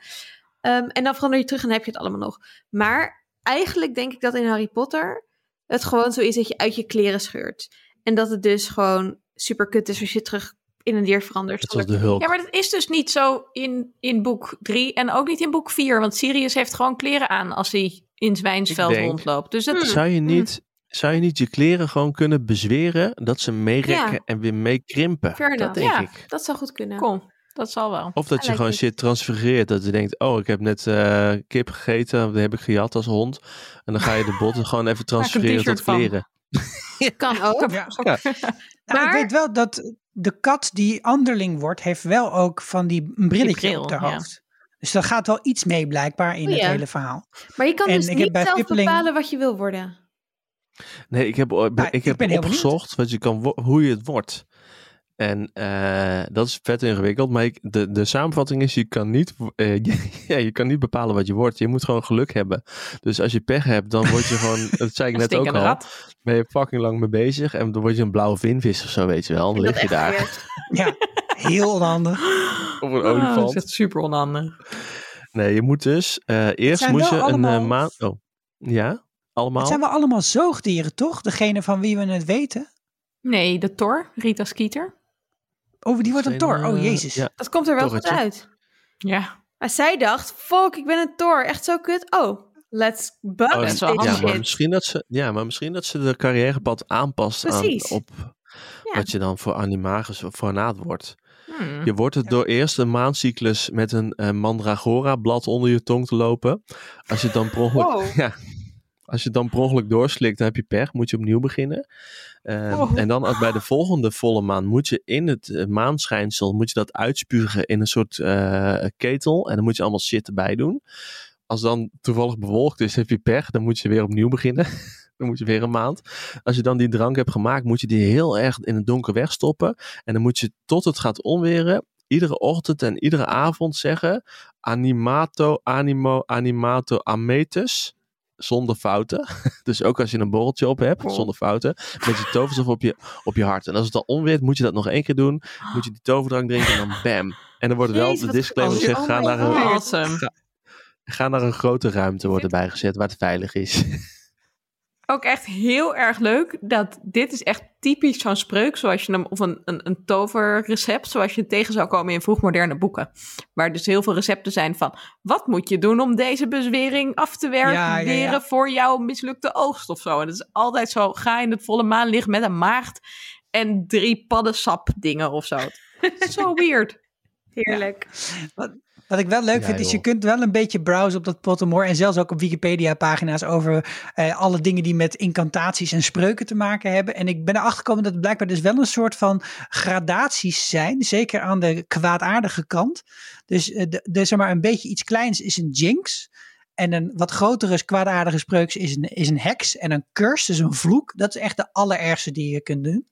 Ehm, en dan verander je terug en dan heb je het allemaal nog. Maar eigenlijk denk ik dat in Harry Potter het gewoon zo is dat je uit je kleren scheurt. En dat het dus gewoon super kut is als je terug in een dier verandert. Zoals de Hulk. Ja, maar dat is dus niet zo in, in boek 3 en ook niet in boek 4. Want Sirius heeft gewoon kleren aan als hij in Zwijnsveld rondloopt. Dus dat Hmm. Zou je, niet, zou je niet je kleren gewoon kunnen bezweren dat ze meerekken Ja. en weer meekrimpen? Dat denk Ja. ik. Dat zou goed kunnen. Kom. Dat zal wel. Of dat I je like gewoon it. shit transfereert. Dat je denkt, oh, ik heb net eh, kip gegeten. Die heb ik gejat als hond. En dan ga je de botten gewoon even transfereren tot kleren. Kan ook. Ja. Ja. Nou, ik Maar- weet wel dat de kat die anderling wordt, heeft wel ook van die brilletje bril, op haar ja. hoofd. Dus daar gaat wel iets mee blijkbaar in Oh, het hele verhaal. Maar je kan En dus niet zelf bepalen wat je wil worden. Nee, ik heb, ik Nou, ik heb opgezocht wat je kan, hoe je het wordt. En eh, dat is vet ingewikkeld. Maar ik, de, de samenvatting is, je kan, niet, eh, ja, je kan niet bepalen wat je wordt. Je moet gewoon geluk hebben. Dus als je pech hebt, dan word je gewoon, dat zei ik net ook al, rat. ben je fucking lang mee bezig. En dan word je een blauwe vinvis of zo, weet je wel. Dan lig je daar. Ja, heel onhandig. Of een Ah, dat olifant. is echt super onhandig. Nee, je moet dus, eh, eerst moet je een eh, maand... Oh, ja? Allemaal? Het zijn wel allemaal zoogdieren, toch? Degene van wie we het weten. Nee, de Thor, Rita Skeeter. Oh, die wordt een tor. Oh, eh, jezus. Ja, Dat komt er wel goed uit. Ja, Maar zij dacht, fuck, ik ben een Thor. Echt zo kut. Oh, let's bug Oh, ja, maar misschien dat ze, ja, maar misschien dat ze de carrièrepad aanpast aan, Precies. op Ja. wat je dan voor animagus of voor naad wordt. Hmm. Je wordt het door eerst een maandcyclus met een eh, mandragora blad onder je tong te lopen. Als je dan per ongeluk, Wow. ja, als je het dan per ongeluk doorslikt, dan heb je pech, moet je opnieuw beginnen. Eh, Oh. En dan als bij de volgende volle maan moet je in het eh, maanschijnsel moet je dat uitspugen in een soort eh, ketel. En dan moet je allemaal shit erbij doen. Als dan toevallig bewolkt is, heb je pech. Dan moet je weer opnieuw beginnen. dan moet je weer een maand. Als je dan die drank hebt gemaakt, moet je die heel erg in het donker wegstoppen. En dan moet je tot het gaat onweren, iedere ochtend en iedere avond zeggen: Animato, animo, animato, ametus. Zonder fouten. Dus ook als je een borreltje op hebt, Oh. zonder fouten. Met je toverstof op je, op je hart. En als het dan onweert, moet je dat nog één keer doen. Moet je die toverdrank drinken en dan bam. En dan wordt wel Jezus, de disclaimer gezegd: Oh ga, naar een. Awesome. ga naar een grote ruimte worden bijgezet waar het veilig is. Ook echt heel erg leuk dat dit is echt typisch zo'n spreuk zoals je hem of een, een, een toverrecept zoals je het tegen zou komen in vroegmoderne boeken. Waar dus heel veel recepten zijn van wat moet je doen om deze bezwering af te werken Ja, ja, ja. voor jouw mislukte oogst of zo. En het is altijd zo, ga in het volle maan liggen met een maagd en drie paddensap dingen of zo. Zo weird. Heerlijk. Wat ik wel leuk Ja, vind, is je kunt wel een beetje browsen op dat Pottermore. En zelfs ook op Wikipedia-pagina's over eh, alle dingen die met incantaties en spreuken te maken hebben. En ik ben erachter gekomen dat het blijkbaar dus wel een soort van gradaties zijn. Zeker aan de kwaadaardige kant. Dus eh, de, de, zeg maar een beetje iets kleins is een jinx. En een wat grotere kwaadaardige spreuk is een, is een heks. En een curse, dus een vloek. Dat is echt de allerergste die je kunt doen.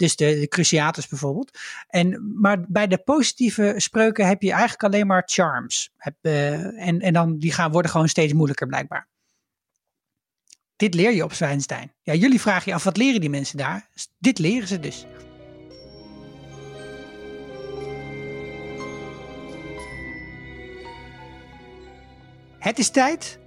Dus de, de Cruciatus bijvoorbeeld. En, maar bij de positieve spreuken heb je eigenlijk alleen maar charms. Heb, eh, en, en dan die gaan, worden gewoon steeds moeilijker blijkbaar. Dit leer je op Zwijnstein. Ja, jullie vragen je af, wat leren die mensen daar? Dit leren ze dus. Het is tijd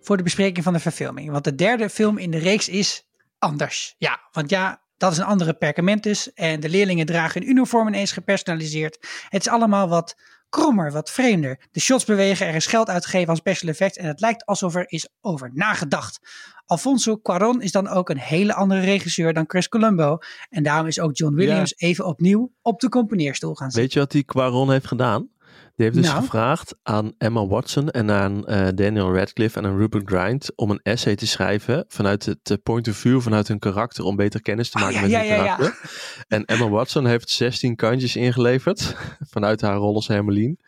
voor de bespreking van de verfilming. Want de derde film in de reeks is anders. Ja, want ja, dat is een andere perkamentus. En de leerlingen dragen hun uniform ineens gepersonaliseerd. Het is allemaal wat krommer, wat vreemder. De shots bewegen, er is geld uitgegeven aan special effects. En het lijkt alsof er is over nagedacht. Alfonso Cuarón is dan ook een hele andere regisseur dan Chris Columbo. En daarom is ook John Williams even opnieuw op de componeerstoel gaan zitten. Weet je wat die Quaron heeft gedaan? Die heeft dus Nou? gevraagd aan Emma Watson en aan eh, Daniel Radcliffe en aan Rupert Grint om een essay te schrijven vanuit het eh, point of view, vanuit hun karakter, om beter kennis te Oh, maken ja, met ja, hun ja, ja. karakter. En Emma Watson heeft 16 kantjes ingeleverd vanuit haar rol als Hermelien.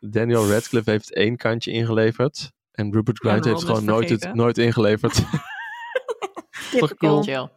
Daniel Radcliffe heeft één kantje ingeleverd. En Rupert Grint heeft gewoon nooit, het, nooit ingeleverd. Toch cool. Chill.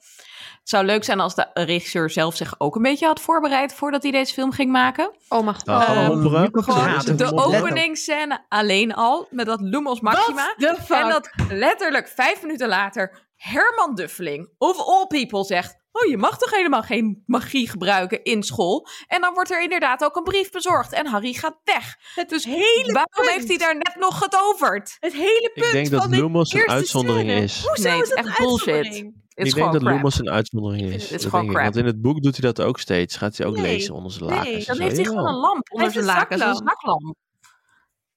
Het zou leuk zijn als de regisseur zelf zich ook een beetje had voorbereid voordat hij deze film ging maken. Oh het Gewoon eraan. Let de op. openingsscène alleen al, met dat Lumos Maxima. What the fuck? En dat letterlijk vijf minuten later Herman Duffeling, of all people, zegt... Oh, je mag toch helemaal geen magie gebruiken in school? En dan wordt er inderdaad ook een brief bezorgd en Harry gaat weg. dus hele waarom punt. heeft hij daar net nog getoverd? Het hele punt Ik denk dat van de Lumos een uitzondering scène. is. Hoezo Nee, het is is dat echt een bullshit. Ik denk dat crap. Een uitzondering is. Het is Dat gewoon crap. Want in het boek doet hij dat ook steeds. Gaat hij ook Nee. lezen onder zijn lakens. Nee, Dan zo. heeft hij gewoon een lamp onder heeft zijn een laken, zo'n zaklamp. zaklamp.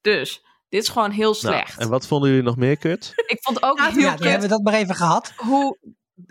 Dus, dit is gewoon heel Nou, slecht. en wat vonden jullie nog meer, Kurt? Ik vond ook Ja, heel Ja, kut die hebben we dat maar even gehad. hoe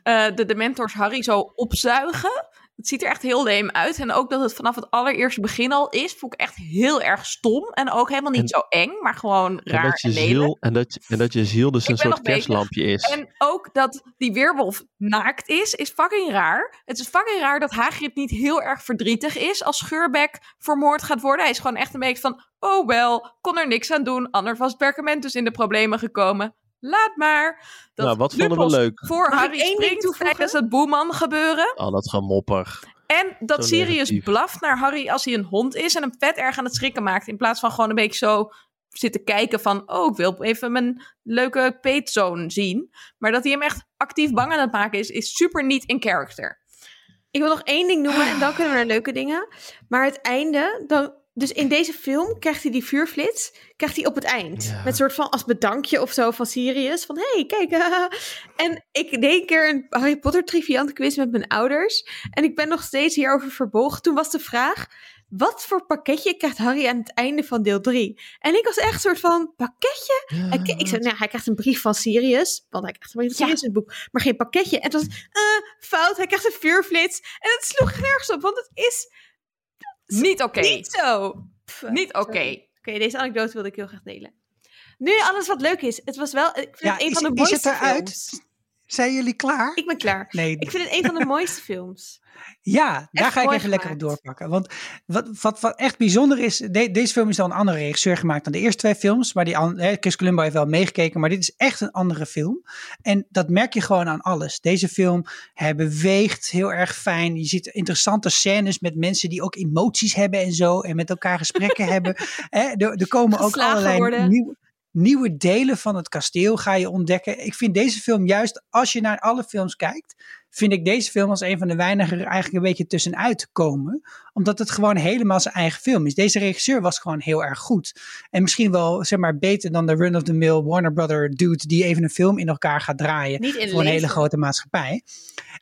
eh, de Dementors Harry zo opzuigen. Het ziet er echt heel leem uit. En ook dat het vanaf het allereerste begin al is, vond ik echt heel erg stom. En ook helemaal niet En- zo eng, maar gewoon En raar dat, je en ziel, en, dat, en dat je ziel dus Ik een soort kerstlampje is. En ook dat die weerwolf naakt is, is fucking raar. Het is fucking raar dat Hagrid niet heel erg verdrietig is als Scheurbek vermoord gaat worden. Hij is gewoon echt een beetje van, oh wel, kon er niks aan doen. Anders was perkament dus in de problemen gekomen. Laat maar. Dat Nou, wat vonden we leuk? Voor Harry één ding springt toevoegen? tijdens het boeman gebeuren. Al dat gemopper. En dat Zo Sirius negatief. blaft naar Harry als hij een hond is en hem vet erg aan het schrikken maakt. In plaats van gewoon een beetje zo zitten kijken van, oh, ik wil even mijn leuke peetzoon zien. Maar dat hij hem echt actief bang aan het maken is, is super niet in character. Ik wil nog één ding noemen en dan kunnen we naar leuke dingen. Maar het einde, dan, dus in deze film krijgt hij die vuurflits, krijgt hij op het eind. Ja. Met soort van als bedankje of zo van Sirius. Van, hé, hey, kijk. En ik deed een keer een Harry Potter triviant quiz met mijn ouders. En ik ben nog steeds hierover verbolgen. Toen was de vraag, wat voor pakketje krijgt Harry aan het einde van deel 3? En ik was echt een soort van, pakketje? Hij, ik zei, nou, hij krijgt een brief van Sirius. Want hij krijgt een brief van Ja. Sirius in het boek. Maar geen pakketje. En het was, eh, fout. Hij krijgt een vuurflits. En het sloeg nergens op. Want het is Niet oké. niet zo. Pff, Niet oké. Oké, deze anekdote wilde ik heel graag delen. Nu alles wat leuk is. Het was wel, ik vind Ja, het een is- van de is het mooiste eruit? films. Zijn jullie klaar? Ik ben klaar. Nee, Ik vind het een van de mooiste films. Ja, daar ga ik even lekker op doorpakken. Want wat, wat, wat echt bijzonder is, de- deze film is dan een andere regisseur gemaakt dan de eerste twee films. Maar die, Chris Columbo heeft wel meegekeken, maar dit is echt een andere film. En dat merk je gewoon aan alles. Deze film hij beweegt heel erg fijn. Je ziet interessante scènes met mensen die ook emoties hebben en zo. En met elkaar gesprekken hebben. Er, er komen ook allerlei nieuwe, nieuwe delen van het kasteel ga je ontdekken. Ik vind deze film juist, als je naar alle films kijkt, vind ik deze film als een van de weinigen er eigenlijk een beetje tussenuit komen. Omdat het gewoon helemaal zijn eigen film is. Deze regisseur was gewoon heel erg goed. En misschien wel, zeg maar, beter dan de run-of-the-mill Warner Brother dude die even een film in elkaar gaat draaien Niet in voor een hele grote maatschappij.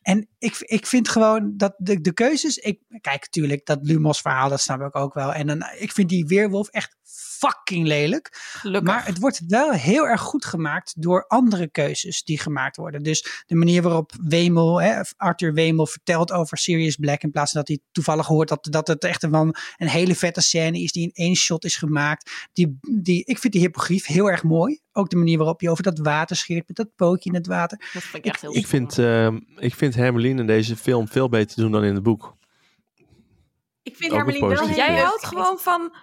En ik, ik vind gewoon dat de, de keuzes. Ik, kijk, natuurlijk, dat Lumos verhaal, dat snap ik ook wel. En dan, ik vind die weerwolf echt fucking lelijk. Gelukkig. Maar het wordt wel heel erg goed gemaakt door andere keuzes die gemaakt worden. Dus de manier waarop Wemel, hè, Arthur Wemel vertelt over Sirius Black. In plaats van dat hij toevallig hoort dat, dat het echt een, een hele vette scène is die in één shot is gemaakt. Die, die, ik vind die hypogrief heel erg mooi. Ook de manier waarop je over dat water scheert met dat pootje in het water. dat vind ik echt heel Ik vind, ehm, ik vind Hermeline in deze film veel beter doen dan in het boek. Ik vind Hermeline wel Jij houdt gewoon van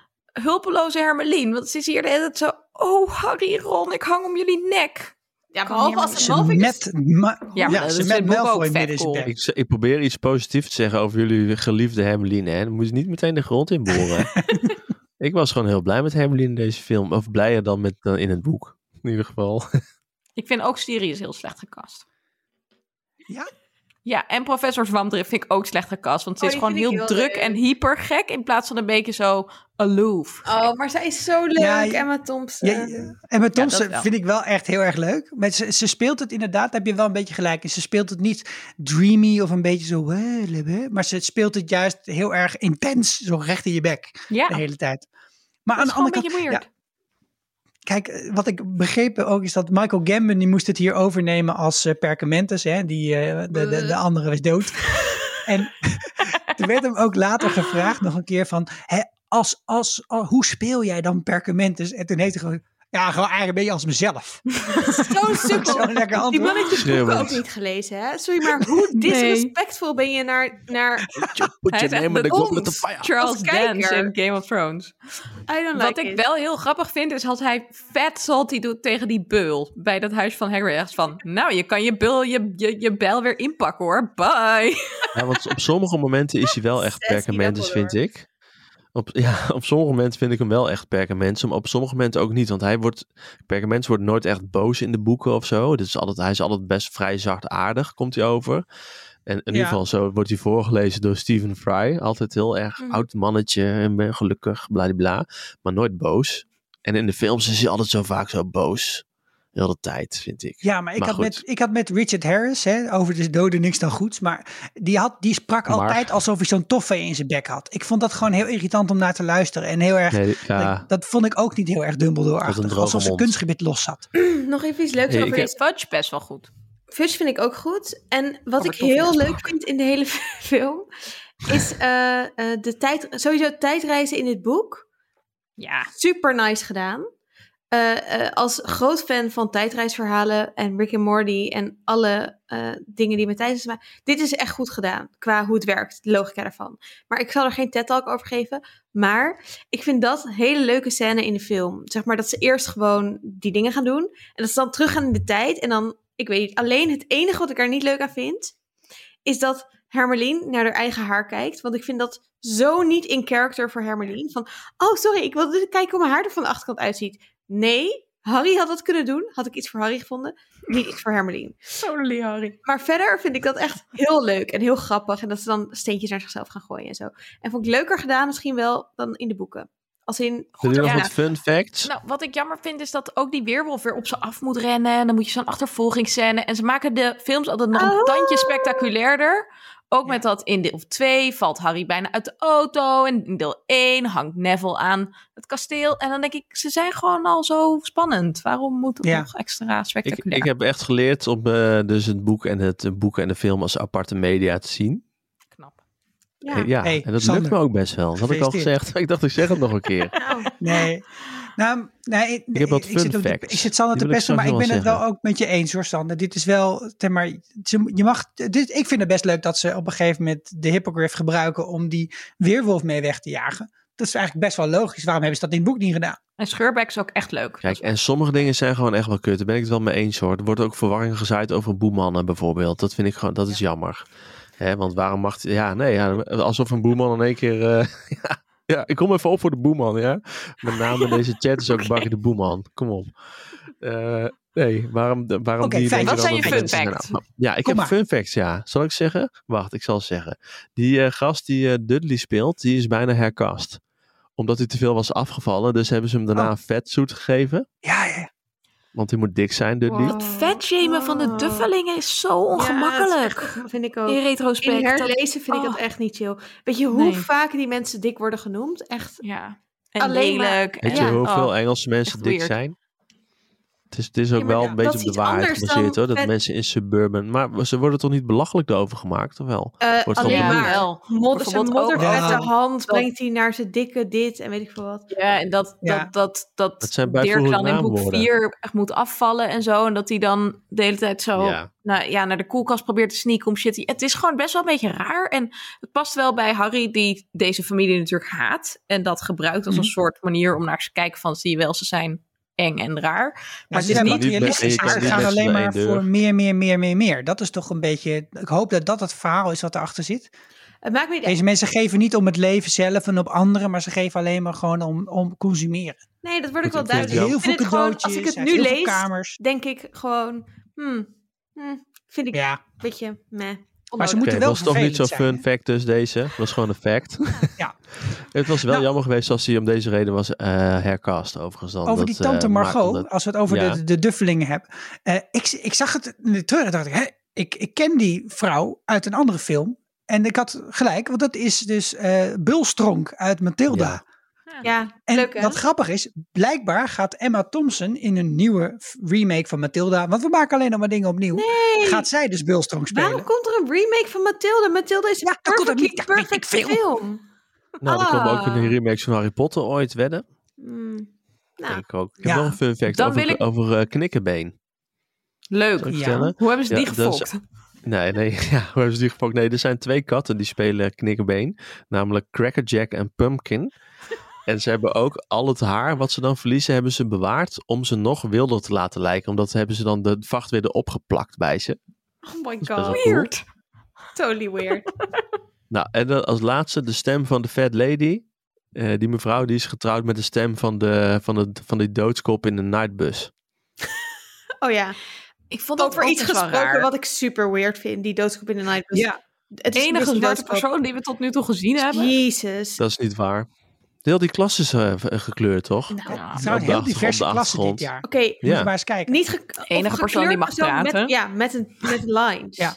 hulpeloze Hermelien. Want ze is hier de hele tijd zo... Oh, Harry, Ron, ik hang om jullie nek. Ja, behalve als maar- ze met, ma- Ja, ja, maar dat ze is met in Malfoy ook midden in cool. Ik, ik probeer iets positiefs te zeggen over jullie geliefde Hermeline. Hè. Dan moet je niet meteen de grond inboren. ik was gewoon heel blij met Hermeline in deze film. Of blijer dan, met, dan in het boek. In ieder geval. Ik vind ook Sirius heel slecht gecast. Ja? Ja, en Professor Zwamdrift vind ik ook slecht gecast. Want ze Oh, is die gewoon heel heel druk leuk. en hyper gek. In plaats van een beetje zo aloof. Oh, maar zij is zo leuk, Ja, Emma Thompson. Ja, en Ja, Thompson vind ik wel echt heel erg leuk. Maar ze, ze speelt het inderdaad, daar heb je wel een beetje gelijk in. Ze speelt het niet dreamy of een beetje zo... Maar ze speelt het juist heel erg intens, zo recht in je bek Ja, de hele tijd. Maar dat aan is de andere kant, ja, kijk, eh, wat ik begrepen ook is dat Michael Gambon, die moest het hier overnemen als eh, Perkamentus. Hè? Die, eh, de, de, de andere was dood. en toen werd hem ook later gevraagd nog een keer van... Hè, als, als, al- hoe speel jij dan Perkamentus? En toen heeft hij gewoon... Ja, gewoon eigenlijk een beetje als mezelf. Zo'n sukkel. Zo'n lekker Die antwoord. man heeft de boeken ook niet gelezen, hè? Sorry, maar hoe disrespectvol ben je naar, naar... Put your name in de the the fire. Charles. Dance in Game of Thrones. I don't like Wat ik it. wel heel grappig vind, is als hij vet salty doet tegen die beul. Bij dat huis van Hagrid. Echt van, nou, je kan je, beul, je, je, je bijl weer inpakken hoor. Bye. Ja, want op sommige momenten is hij wel echt perkamentus, vind ik. Op, ja, op sommige momenten vind ik hem wel echt perkamentus, maar op sommige momenten ook niet. Want hij wordt, perkamentus wordt nooit echt boos in de boeken of zo. Dus altijd, hij is altijd best vrij zachtaardig, komt hij over. En in Ja. ieder geval zo wordt hij voorgelezen door Stephen Fry. Altijd heel erg Mhm. oud mannetje en ben gelukkig, bladibla. Maar nooit boos. En in de films is hij altijd zo vaak zo boos. Heel de tijd, vind ik. Ja, maar ik, Maar had goed. met, ik had met Richard Harris, hè, over de doden niks dan goeds. Maar die, had, die sprak Maar- altijd alsof hij zo'n toffee in zijn bek had. Ik vond dat gewoon heel irritant om naar te luisteren. En heel erg, Nee, ja, dat, dat vond ik ook niet heel erg Dumbledore-achtig. Alsof zijn mond. kunstgebied los zat. Nog even iets leuks Hey, over ik deze... Fudge best wel goed. Fudge vind ik ook goed. En wat Over ik heel leuk vind in de hele film... is eh, eh, de tijd, sowieso tijdreizen in dit boek. Ja. Super nice gedaan. Eh, eh, als groot fan van tijdreisverhalen en Rick and Morty en alle eh, dingen die met tijdreizen maken. Dit is echt goed gedaan qua hoe het werkt, de logica daarvan. Maar ik zal er geen TED-talk over geven. Maar ik vind dat een hele leuke scène in de film. Zeg maar dat ze eerst gewoon die dingen gaan doen. En dat ze dan teruggaan in de tijd. En dan, ik weet niet, alleen het enige wat ik er niet leuk aan vind, is dat Hermelien naar haar eigen haar kijkt. Want ik vind dat zo niet in character voor Hermelien. Van, oh sorry, ik wilde kijken hoe mijn haar er van de achterkant uitziet. Nee, Harry had dat kunnen doen. Had ik iets voor Harry gevonden. Niet iets voor Hermelien. Totally Harry. Maar verder vind ik dat echt heel leuk en heel grappig. En dat ze dan steentjes naar zichzelf gaan gooien en zo. En vond ik leuker gedaan misschien wel dan in de boeken. Als in... Nog ja. wat fun facts? Nou, wat ik jammer vind is dat ook die weerwolf weer op ze af moet rennen. En dan moet je zo'n achtervolgingsscène. En ze maken de films altijd nog een Oh. tandje spectaculairder. Ook met dat in deel 2 valt Harry bijna uit de auto. En in deel 1 hangt Neville aan het kasteel. En dan denk ik, ze zijn gewoon al zo spannend. Waarom moet het Ja. nog extra Ik, spectaculair? ik heb echt geleerd om eh, dus het boek en het boek en de film als aparte media te zien. Knap. Ja. Eh, ja. Hey, en dat Sander. lukt me ook best wel. Dat had ik al gezegd. Ik dacht, ik zeg het nog een keer. Nou, Nee. Nou, nee, ik, heb wat ik fun zit op de- ik zit Sander te ik pesten, maar ik ben het wel ook met je eens hoor, Sander. Dit is wel, zeg maar, je mag, dit, ik vind het best leuk dat ze op een gegeven moment de hippogriff gebruiken om die weerwolf mee weg te jagen. Dat is eigenlijk best wel logisch. Waarom hebben ze dat in het boek niet gedaan? En Scheurbeck is ook echt leuk. Kijk, en sommige dingen zijn gewoon echt wel kut. Daar ben ik het wel mee eens hoor. Er wordt ook verwarring gezaaid over boemannen bijvoorbeeld. Dat vind ik gewoon, dat is jammer. Hè, want waarom mag... Ja, nee, ja, alsof een boeman in één keer... eh, ja, ja, ik kom even op voor de boeman, ja. Met name in deze chat is ook Bakkie de boeman. Kom op. Eh, nee, waarom, waarom die fijn. Wat zijn je fun facts? nou- ja, ik Kom heb maar. fun facts, ja. Zal ik zeggen? Wacht, ik zal zeggen. Die eh, gast die eh, Dudley speelt, die is bijna hercast. Omdat hij te veel was afgevallen, dus hebben ze hem daarna Oh. vetsuit gegeven. Ja, ja. Want hij moet dik zijn, Dudley. Wow. Het vetshamen van de duffelingen is zo ongemakkelijk. Ja, echt- vind ik ook. in In retrospect. dat- herlezen vind ik dat oh. echt niet chill. Weet je hoe Nee. vaak die mensen dik worden genoemd? Echt. Ja. En Alleen maar- lelijk. Weet je hoeveel oh. Engelse mensen echt dik weird. zijn? Het is, het is ook Ja, wel een beetje op de waarheid gebaseerd hoor. Dat vet- mensen in suburban... Maar ze worden toch niet belachelijk erover gemaakt, of wel? Wordt alleen maar. wel. Modder, zijn al- hand dat- brengt hij naar zijn dikke dit en weet ik veel wat. Ja, en dat, Ja. dat, dat, dat, Dat zijn Dirk dan in boek naamwoorden. 4 echt moet afvallen en zo. En dat hij dan de hele tijd zo Ja. Nou, ja, naar de koelkast probeert te sneaken om shit. Het is gewoon best wel een beetje raar. En het past wel bij Harry, die deze familie natuurlijk haat. En dat gebruikt als Mhm. een soort manier om naar ze te kijken van... zie je wel, ze zijn eng en raar. Maar het ze is niet- realistisch. Ze gaan alleen maar voor meer, meer, meer, meer, meer. Dat is toch een beetje... Ik hoop dat dat het verhaal is wat erachter zit. Het maakt me niet Deze mensen geven niet om het leven zelf en op anderen, maar ze geven alleen maar gewoon om, om consumeren. Nee, dat wordt ook Ik wel duidelijk. Heel Ik veel vind het gewoon, cadeautjes, als ik het nu lees, kamers. denk ik gewoon, hmm, hmm, vind ik Ja, een beetje meh. Maar ze moeten wel was toch niet zo vervelend fun fact dus deze. Dat was gewoon een fact. Ja. het was wel Nou. jammer geweest als hij om deze reden was eh hercast overigens. Dan. over Dat, die tante eh, Margot, dat- als we het over Ja. de, de duffelingen hebben. Eh, ik, ik zag het in de en dacht ik, hè, ik, ik ken die vrouw uit een andere film. En ik had gelijk, want dat is dus eh Bulstronk uit Matilda. Ja. Ja, En leuk wat grappig is, blijkbaar gaat Emma Thompson in een nieuwe remake van Matilda, want we maken alleen nog maar dingen opnieuw, Nee, gaat zij dus Bulstronk spelen. waarom komt er een remake van Mathilde? Mathilde is een Ja, dat komt er perfectly niet. Ja, weet ik perfect veel. film. Nou, er komen ook Ah. een remakes van Harry Potter ooit wedden. Hmm, nou, Denk ik ook. Ik Ja. heb wel een fun fact Dan over, wil ik- over eh, knikkenbeen. Leuk. Ja. Hoe hebben ze Ja, die gefokt? Nee, nee, ja, hoe hebben ze die gefokt? Nee, er zijn twee katten die spelen knikkenbeen. Namelijk Crackerjack en Pumpkin. En ze hebben ook al het haar wat ze dan verliezen, hebben ze bewaard om ze nog wilder te laten lijken. Omdat hebben ze dan de vacht weer erop geplakt bij ze. oh my god, cool. Weird. totally weird. Nou, en dan als laatste de stem van de Fat Lady. Eh, die mevrouw die is getrouwd met de stem van, de, van, de, van die doodskop in de Nightbus. Oh ja, Ik vond dat over iets gesproken raar. wat ik super weird vind, die doodskop in de night. Bus. Ja, het enige zwarte persoon die we tot nu toe gezien hebben. Jezus. Dat is niet waar. Heel die klas is eh, v- gekleurd, toch? Nou, Ja, het zijn heel diverse klassen dit achtergrond. jaar. Oké, Moet je Ja. maar eens kijken. niet ge enige persoon die mag praten. Met, ja, met een met lines. Ja.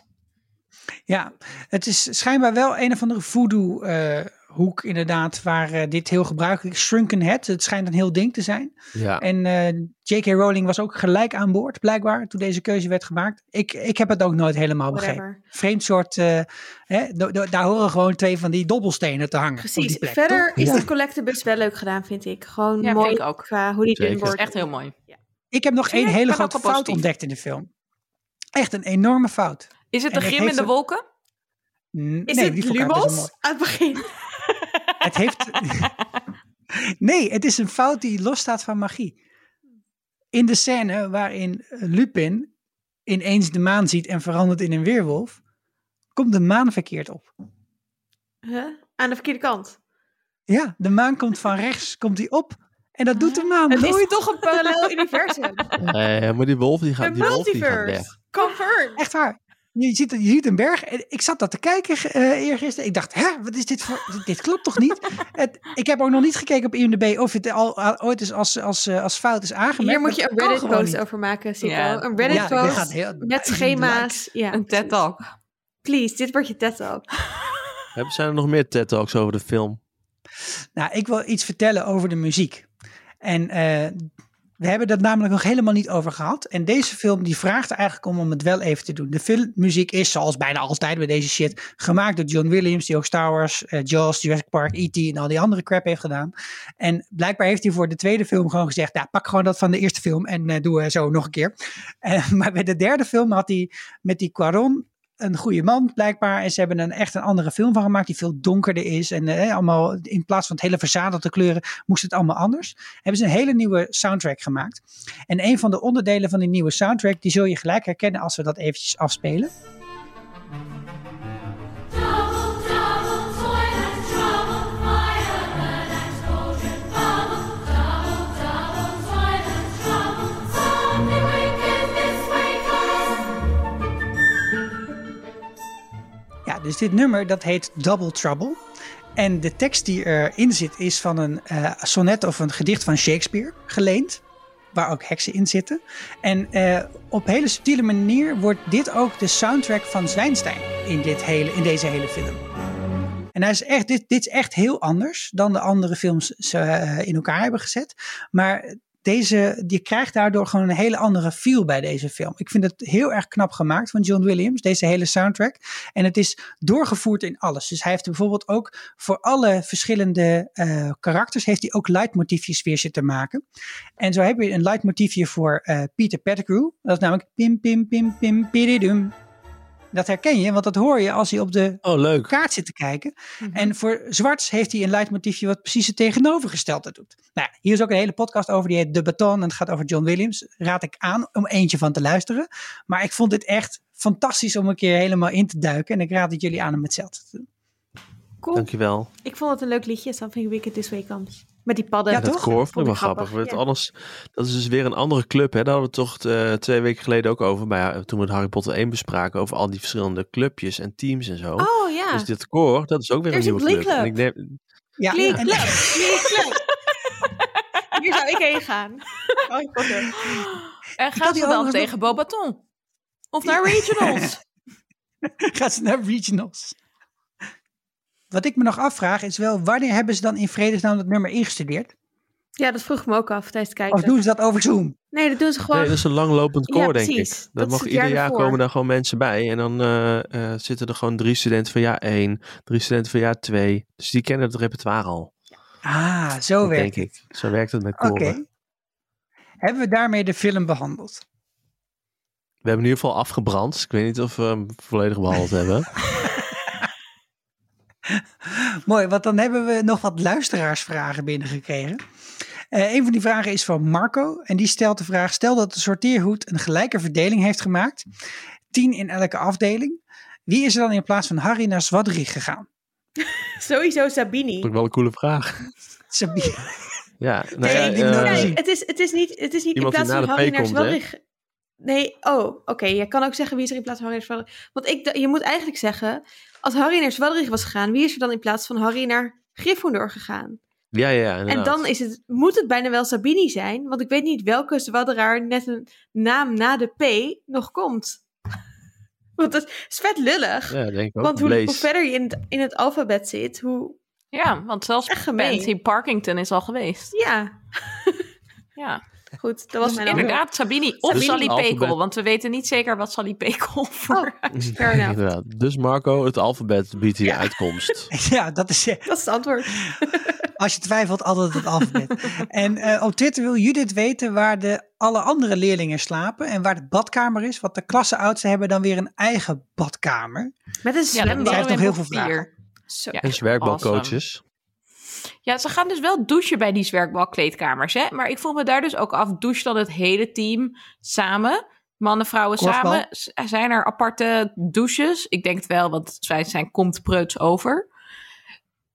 Ja, het is schijnbaar wel een of andere voodoo, eh, hoek inderdaad waar eh, dit heel gebruikelijk is. Shrunken Head, het schijnt een heel ding te zijn. Ja. En eh, J.K. Rowling was ook gelijk aan boord, blijkbaar, toen deze keuze werd gemaakt. Ik, ik heb het ook nooit helemaal begrepen. Vreemd soort, eh, hè, do- do- daar horen gewoon twee van die dobbelstenen te hangen. op Precies. die plek, Verder toch? is Ja. de collectebus wel leuk gedaan, vind ik. Gewoon Ja, mooi vind ik ook. qua hoe die Zeker. wordt. echt heel mooi. Ik heb nog één hele grote fout positief. ontdekt in de film. Echt een enorme fout. Is het de grim in de wolken? N- Is nee, het. Lumos aan het begin? Het heeft. nee, het is een fout die losstaat van magie. In de scène waarin Lupin ineens de maan ziet en verandert in een weerwolf, komt de maan verkeerd op. Huh? Aan de verkeerde kant. Ja, de maan komt van rechts, komt die op. En dat doet de maan Het is nooit. toch een parallel universum. Eh, maar die wolf die gaat, Een die wolf die gaat weg. multiverse. Confirmed. Echt waar. Je ziet, je ziet een berg. En ik zat dat te kijken eh eergisteren. Ik dacht, hè, wat is dit voor... Dit, dit klopt toch niet? Het, ik heb ook nog niet gekeken op IMDb of het al, al ooit is als, als, eh, als fout is aangemerkt. Hier moet je een kan Reddit gewoon post niet. over maken, Sico. Ja. Een Reddit Ja, dit post gaat heel- met schema's. Ja, Een TED Talk. Please, dit wordt je TED Talk. Hebben- Zijn er nog meer TED Talks over de film? Nou, ik wil iets vertellen over de muziek. En eh, we hebben dat namelijk nog helemaal niet over gehad. En deze film die vraagt eigenlijk om om het wel even te doen. De filmmuziek is, zoals bijna altijd bij deze shit, gemaakt door John Williams, die ook Star Wars, eh, Jaws, Jurassic Park, E.T. en al die andere crap heeft gedaan. En blijkbaar heeft hij voor de tweede film gewoon gezegd, ja, pak gewoon dat van de eerste film en eh, doe eh, zo nog een keer. Eh, maar bij de derde film had hij met die Quaron een goede man, blijkbaar. En ze hebben er echt een andere film van gemaakt, die veel donkerder is. En eh, allemaal, in plaats van het hele verzadelde kleuren, moest het allemaal anders. Hebben ze een hele nieuwe soundtrack gemaakt. En een van de onderdelen van die nieuwe soundtrack, die zul je gelijk herkennen als we dat eventjes afspelen. Dus dit nummer dat heet Double Trouble. En de tekst die erin zit is van een eh, sonnet of een gedicht van Shakespeare, geleend. Waar ook heksen in zitten. En eh, op hele subtiele manier wordt dit ook de soundtrack van Zwijnstein in, dit hele, in deze hele film. En hij is echt, dit, dit is echt heel anders dan de andere films ze eh, in elkaar hebben gezet. Maar deze, je krijgt daardoor gewoon een hele andere feel bij deze film. Ik vind het heel erg knap gemaakt van John Williams, deze hele soundtrack. En het is doorgevoerd in alles. Dus hij heeft bijvoorbeeld ook voor alle verschillende eh, karakters heeft hij ook leidmotiefjes weer zitten maken. En zo heb je een leidmotiefje voor eh, Peter Pettigrew. Dat is namelijk pim pim pim pim pididum. Dat herken je, want dat hoor je als hij op de Oh, leuk. kaart zit te kijken. En voor Zwarts heeft hij een leidmotiefje wat precies het tegenovergestelde doet. Nou, hier is ook een hele podcast over, die heet De Baton en het gaat over John Williams. Raad ik aan om eentje van te luisteren. Maar ik vond dit echt fantastisch om een keer helemaal in te duiken. En ik raad het jullie aan om hetzelfde te doen. Cool. Dankjewel. Ik vond het een leuk liedje, Something Wicked This Way Comes. Met die padden. Ja, dat toch? koor vond ik wel grappig. grappig, ja. Anders, dat is dus weer een andere club. Hè? Daar hadden we toch eh, twee weken geleden ook over. Bij, toen we het Harry Potter 1 bespraken. Over al die verschillende clubjes en teams en zo. Oh ja. Dus dit koor, dat is ook weer Er een is een nieuwe club. En ik neem, Ja, Glee en- Club. Glee Club. Hier zou ik heen gaan. Harry Potter. En die ze dan tegen Bobaton? Of naar regionals? gaat ze naar regionals. Wat ik me nog afvraag is wel, wanneer hebben ze dan in vredesnaam dat nummer ingestudeerd? Ja, dat vroeg ik me ook af tijdens het Of kijken. doen ze dat over Zoom? Nee, dat doen ze gewoon. nee, dat is een langlopend Ja, koor, denk ik. Dat, mag ieder jaar ervoor. komen daar gewoon mensen bij. En dan eh, eh, zitten er gewoon drie studenten van jaar 1, drie studenten van jaar 2. Dus die kennen het repertoire al. Ah, zo Dat werkt denk het. ik. Zo werkt het met Oké. koren. Hebben we daarmee de film behandeld? We hebben in ieder geval afgebrand. Ik weet niet of we hem volledig behandeld hebben. Mooi, want dan hebben we nog wat luisteraarsvragen binnengekregen. Eh een van die vragen is van Marco. En die stelt de vraag: Stel dat de sorteerhoed een gelijke verdeling heeft gemaakt. Tien in elke afdeling. Wie is er dan in plaats van Harry naar Zwadrig gegaan? Sowieso Sabini. Dat is wel een coole vraag. Sabine. Ja, nou Nee, ja, eh, Nee, gezien. het is, het is niet, het is niet in Iemand die plaats van Harry P naar? Zwadrig. Nee, oh, oké. Je kan ook zeggen wie is er in plaats van Harry naar Zwadrig. Want ik, je moet eigenlijk zeggen, als Harry naar Zwadrig was gegaan, wie is er dan in plaats van Harry naar Gryffindor gegaan? ja, ja, ja, En dan is het, moet het bijna wel Sabini zijn, want ik weet niet welke zwadderaar net een naam na de P nog komt. Want dat is vet lullig. Ja, denk ik ook. want hoe, verder je in het, in het alfabet zit, hoe Ja, want zelfs Echt gemeen. Pansy Parkington is al geweest. Ja, Ja, goed. Dat was mijn antwoord. inderdaad. Sabini of Dus Sally alfabet- Pekel. Want we weten niet zeker wat Sally Pekel voor... Fair enough. Inderdaad. Dus Marco, het alfabet biedt hier uitkomst. Ja, dat is, Dat is het antwoord. als je twijfelt, altijd het alfabet. en eh, op Twitter wil Judith weten waar de alle andere leerlingen slapen en waar de badkamer is. Want de klasseoudsten hebben dan weer een eigen badkamer. Met een Ja, zwembad. Zij heeft nog heel veel vragen. vier. Zo. Ja, En zwerkbalcoaches. Ja, ze gaan dus wel douchen bij die zwerkbalkleedkamers, hè? Maar ik voel me daar dus ook af. Douche dan het hele team samen? Mannen, vrouwen Korfbal? samen? S- Zijn er aparte douches? Ik denk het wel, want zij zijn komt preuts over.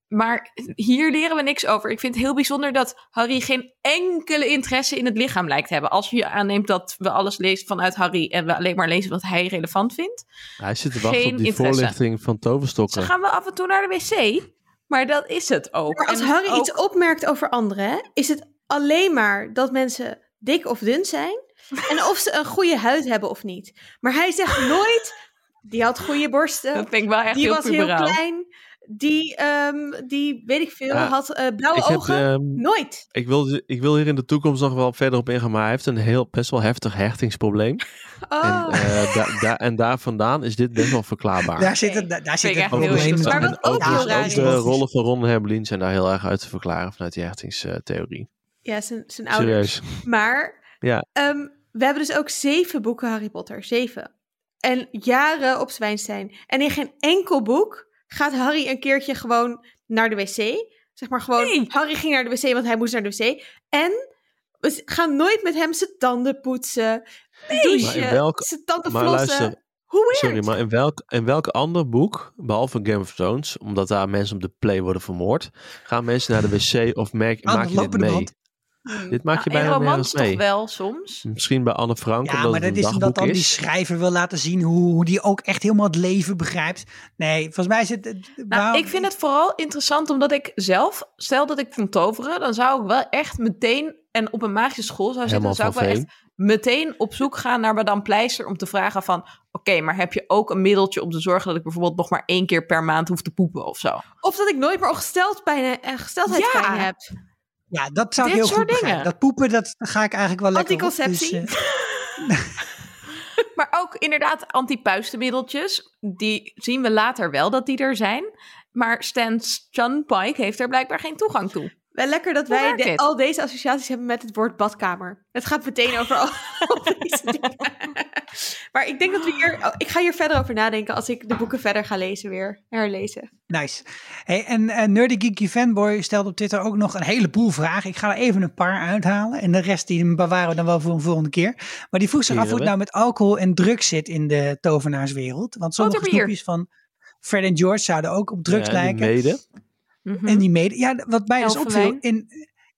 Maar hier leren we niks over. Ik vind het heel bijzonder dat Harry geen enkele interesse in het lichaam lijkt te hebben. Als je aanneemt dat we alles lezen vanuit Harry en we alleen maar lezen wat hij relevant vindt. Hij zit te wachten op die interesse. voorlichting van Ze toverstokken. gaan wel af en toe naar de wc, maar dat is het ook. Maar als En Harry ook- iets opmerkt over anderen, is het alleen maar dat mensen dik of dun zijn. En of ze een goede huid hebben of niet. Maar hij zegt nooit, die had goede borsten. Dat vind ik wel echt die heel was heel klein. Die, ehm, die weet ik veel, Ja, had eh, blauwe Ik, heb, ogen. ehm, Nooit. ik, wil, ik wil hier in de toekomst nog wel verder op ingaan, maar hij heeft een heel best wel heftig hechtingsprobleem. Oh. En, eh, da- da- en daar vandaan is dit best wel verklaarbaar. Daar zit het, daar zit het heel probleem. Maar wat ook Ja, heel dus raar ook is. de rollen van Ron en Hermelien zijn daar heel erg uit te verklaren vanuit die hechtingstheorie. ja, zijn, zijn ouders. Serieus. Maar Ja. ehm, we hebben dus ook zeven boeken Harry Potter. Zeven. En jaren op Zwijnstein. En in geen enkel boek gaat Harry een keertje gewoon naar de wc. Zeg maar gewoon, Nee. Harry ging naar de wc, want hij moest naar de wc. En we gaan nooit met hem zijn tanden poetsen, douchen, in welk- zijn tanden maar flossen. luister, Hoe weird. Sorry, maar in welk, in welk ander boek, behalve Game of Thrones, omdat daar mensen op de play worden vermoord, gaan mensen naar de wc of merk, maak je dit mee? Band. Dit maak je Nou, bijna nergens toch mee. wel soms. Misschien bij Anne Frank, Ja, omdat maar dat is omdat dan die schrijver wil laten zien hoe, hoe die ook echt helemaal het leven begrijpt. Nee, volgens mij is het... Nou, waarom- ik vind het vooral interessant omdat ik zelf, stel dat ik kon toveren, dan zou ik wel echt meteen, en op een magische school zou zitten, dan zou ik van wel echt meteen op zoek gaan naar Madame Pleister om te vragen van, oké, maar heb je ook een middeltje om te zorgen dat ik bijvoorbeeld nog maar één keer per maand hoef te poepen of zo? Of dat ik nooit meer ongesteldpijn, eh, gesteldheidspijn Ja. heb. Ja, dat zou ik heel soort goed dingen. Dat poepen, dat ga ik eigenlijk wel lekker op. Anticonceptie. Dus, eh, Maar ook inderdaad antipuistenmiddeltjes, die zien we later wel dat die er zijn. Maar Stan John Pike heeft er blijkbaar geen toegang toe. Wel lekker dat Hoe wij de- al deze associaties hebben met het woord badkamer. Het gaat meteen over al, al deze dingen. Maar ik denk dat we hier... oh, ik ga hier verder over nadenken als ik de boeken verder ga lezen weer. Herlezen. nice. Hey, en eh, Nerdy Geeky Fanboy stelt op Twitter ook nog een heleboel vragen. Ik ga er even een paar uithalen. En de rest die bewaren we dan wel voor een volgende keer. Maar die vroeg zich af hoe het nou met alcohol en drugs zit in de tovenaarswereld. Want sommige snoepjes van Fred en George zouden ook op drugs Ja, lijken. mede. Mhm. En die mede. Ja, wat mij dus opviel. In,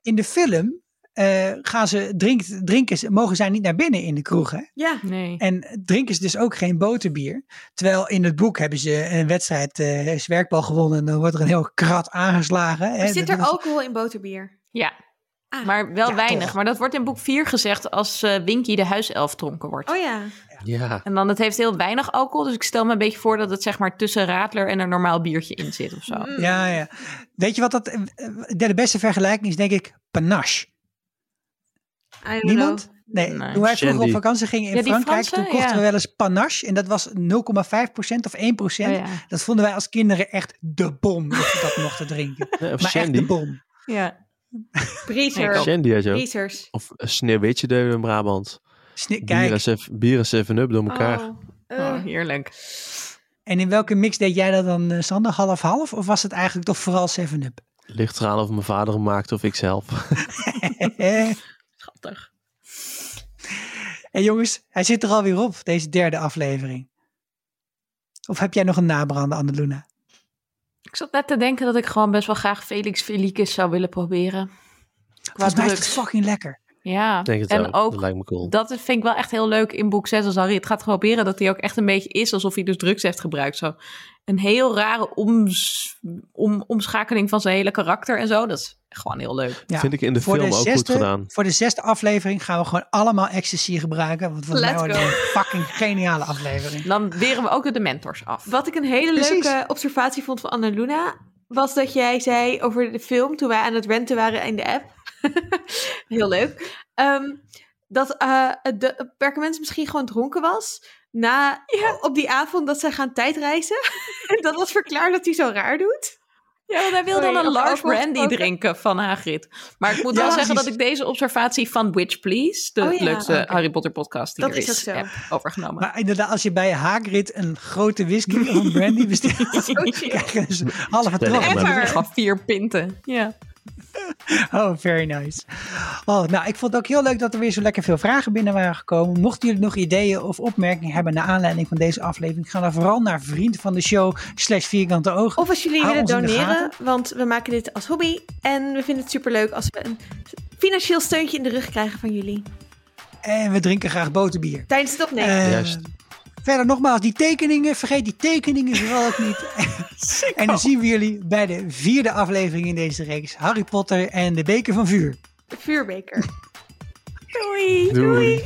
in de film eh, gaan ze drink, drinken, ze- mogen zij niet naar binnen in de kroeg. Hè? Ja. Nee. En drinken ze dus ook geen boterbier. Terwijl in het boek hebben ze een wedstrijd eh zwerkbal gewonnen. En dan wordt er een heel krat aangeslagen. Hè? Zit er alcohol in boterbier? Ja, Ah. maar wel Ja, weinig. toch. Maar dat wordt in boek 4 gezegd als eh Winky de huiself dronken wordt. Oh ja. Ja, En dan, het heeft heel weinig alcohol. Dus ik stel me een beetje voor dat het zeg maar tussen Radler en een normaal biertje in zit of zo. Mm. Ja, ja. Weet je wat dat... eh, De, de beste vergelijking is denk ik panache. I don't Niemand? know. Nee, Nee. toen wij vroeger op Shandy. vakantie gingen in Ja, Frankrijk, Franse, toen kochten ja. we wel eens panache. En dat was 0,5% of 1%. Oh ja. Dat vonden wij als kinderen echt de bom, dat we dat mochten drinken. Maar echt de Shandy. bom. ja. Shandy. Briezers. Of een Sneeuwwitje deden we in Brabant. Sni- Bier en Kijk, Seven- bier en 7-up door elkaar. Oh, eh. Oh, heerlijk. en in welke mix deed jij dat dan, eh, Sander? Half-half? Of was het eigenlijk toch vooral 7-up? Ligt eraan of mijn vader hem maakte of ik zelf. Schattig. En jongens, hij zit er alweer op, deze derde aflevering. Of heb jij nog een nabrander, Anneluna? Ik zat net te denken dat ik gewoon best wel graag Felix Felicus zou willen proberen. Qua Volgens mij is het drugs. fucking lekker. Ja, Ik denk het en ook. ook Dat lijkt me cool. dat vind ik wel echt heel leuk in boek 6 als Harry het gaat proberen. Dat hij ook echt een beetje is alsof hij dus drugs heeft gebruikt. Zo een heel rare oms- om, omschakeling van zijn hele karakter en zo. Dat is gewoon heel leuk. Ja. Vind ik in de Voor film de ook zesde- goed gedaan. Voor de zesde aflevering gaan we gewoon allemaal ecstasy gebruiken. Want volgens mij Let's wordt het een fucking geniale aflevering. Dan weren we ook de Dementors af. Wat ik een hele Precies. leuke observatie vond van Annaluna. Was dat jij zei over de film toen wij aan het renten waren in de app. Heel leuk. Ehm, dat eh de Perkament misschien gewoon dronken was. Na, op die avond dat zij gaan tijdreizen. en dat was verklaard dat hij zo raar doet. Ja, want hij wil dan een large brandy drinken van Hagrid. Maar ik moet Ja, wel zeggen precies. dat ik deze observatie van Witch Please, de Oh ja, leukste. Harry Potter podcast die Dat er is heb overgenomen. Maar inderdaad, als je bij Hagrid een grote whisky of een brandy bestelt, krijg je dus halve trap. Gewoon vier pinten. Ja. Oh, very nice. Oh, nou, ik vond het ook heel leuk dat er weer zo lekker veel vragen binnen waren gekomen. Mochten jullie nog ideeën of opmerkingen hebben naar aanleiding van deze aflevering, ga dan vooral naar vriend van de show slash vierkante ogen. Of als jullie Hou willen doneren, want we maken dit als hobby. En we vinden het superleuk als we een financieel steuntje in de rug krijgen van jullie. En we drinken graag boterbier. Tijdens het opnemen. Eh, Juist. Verder nogmaals, die tekeningen, vergeet die tekeningen vooral ook niet. en dan zien we jullie bij de vierde aflevering in deze reeks. Harry Potter en de beker van vuur. De vuurbeker. Doei. Doei.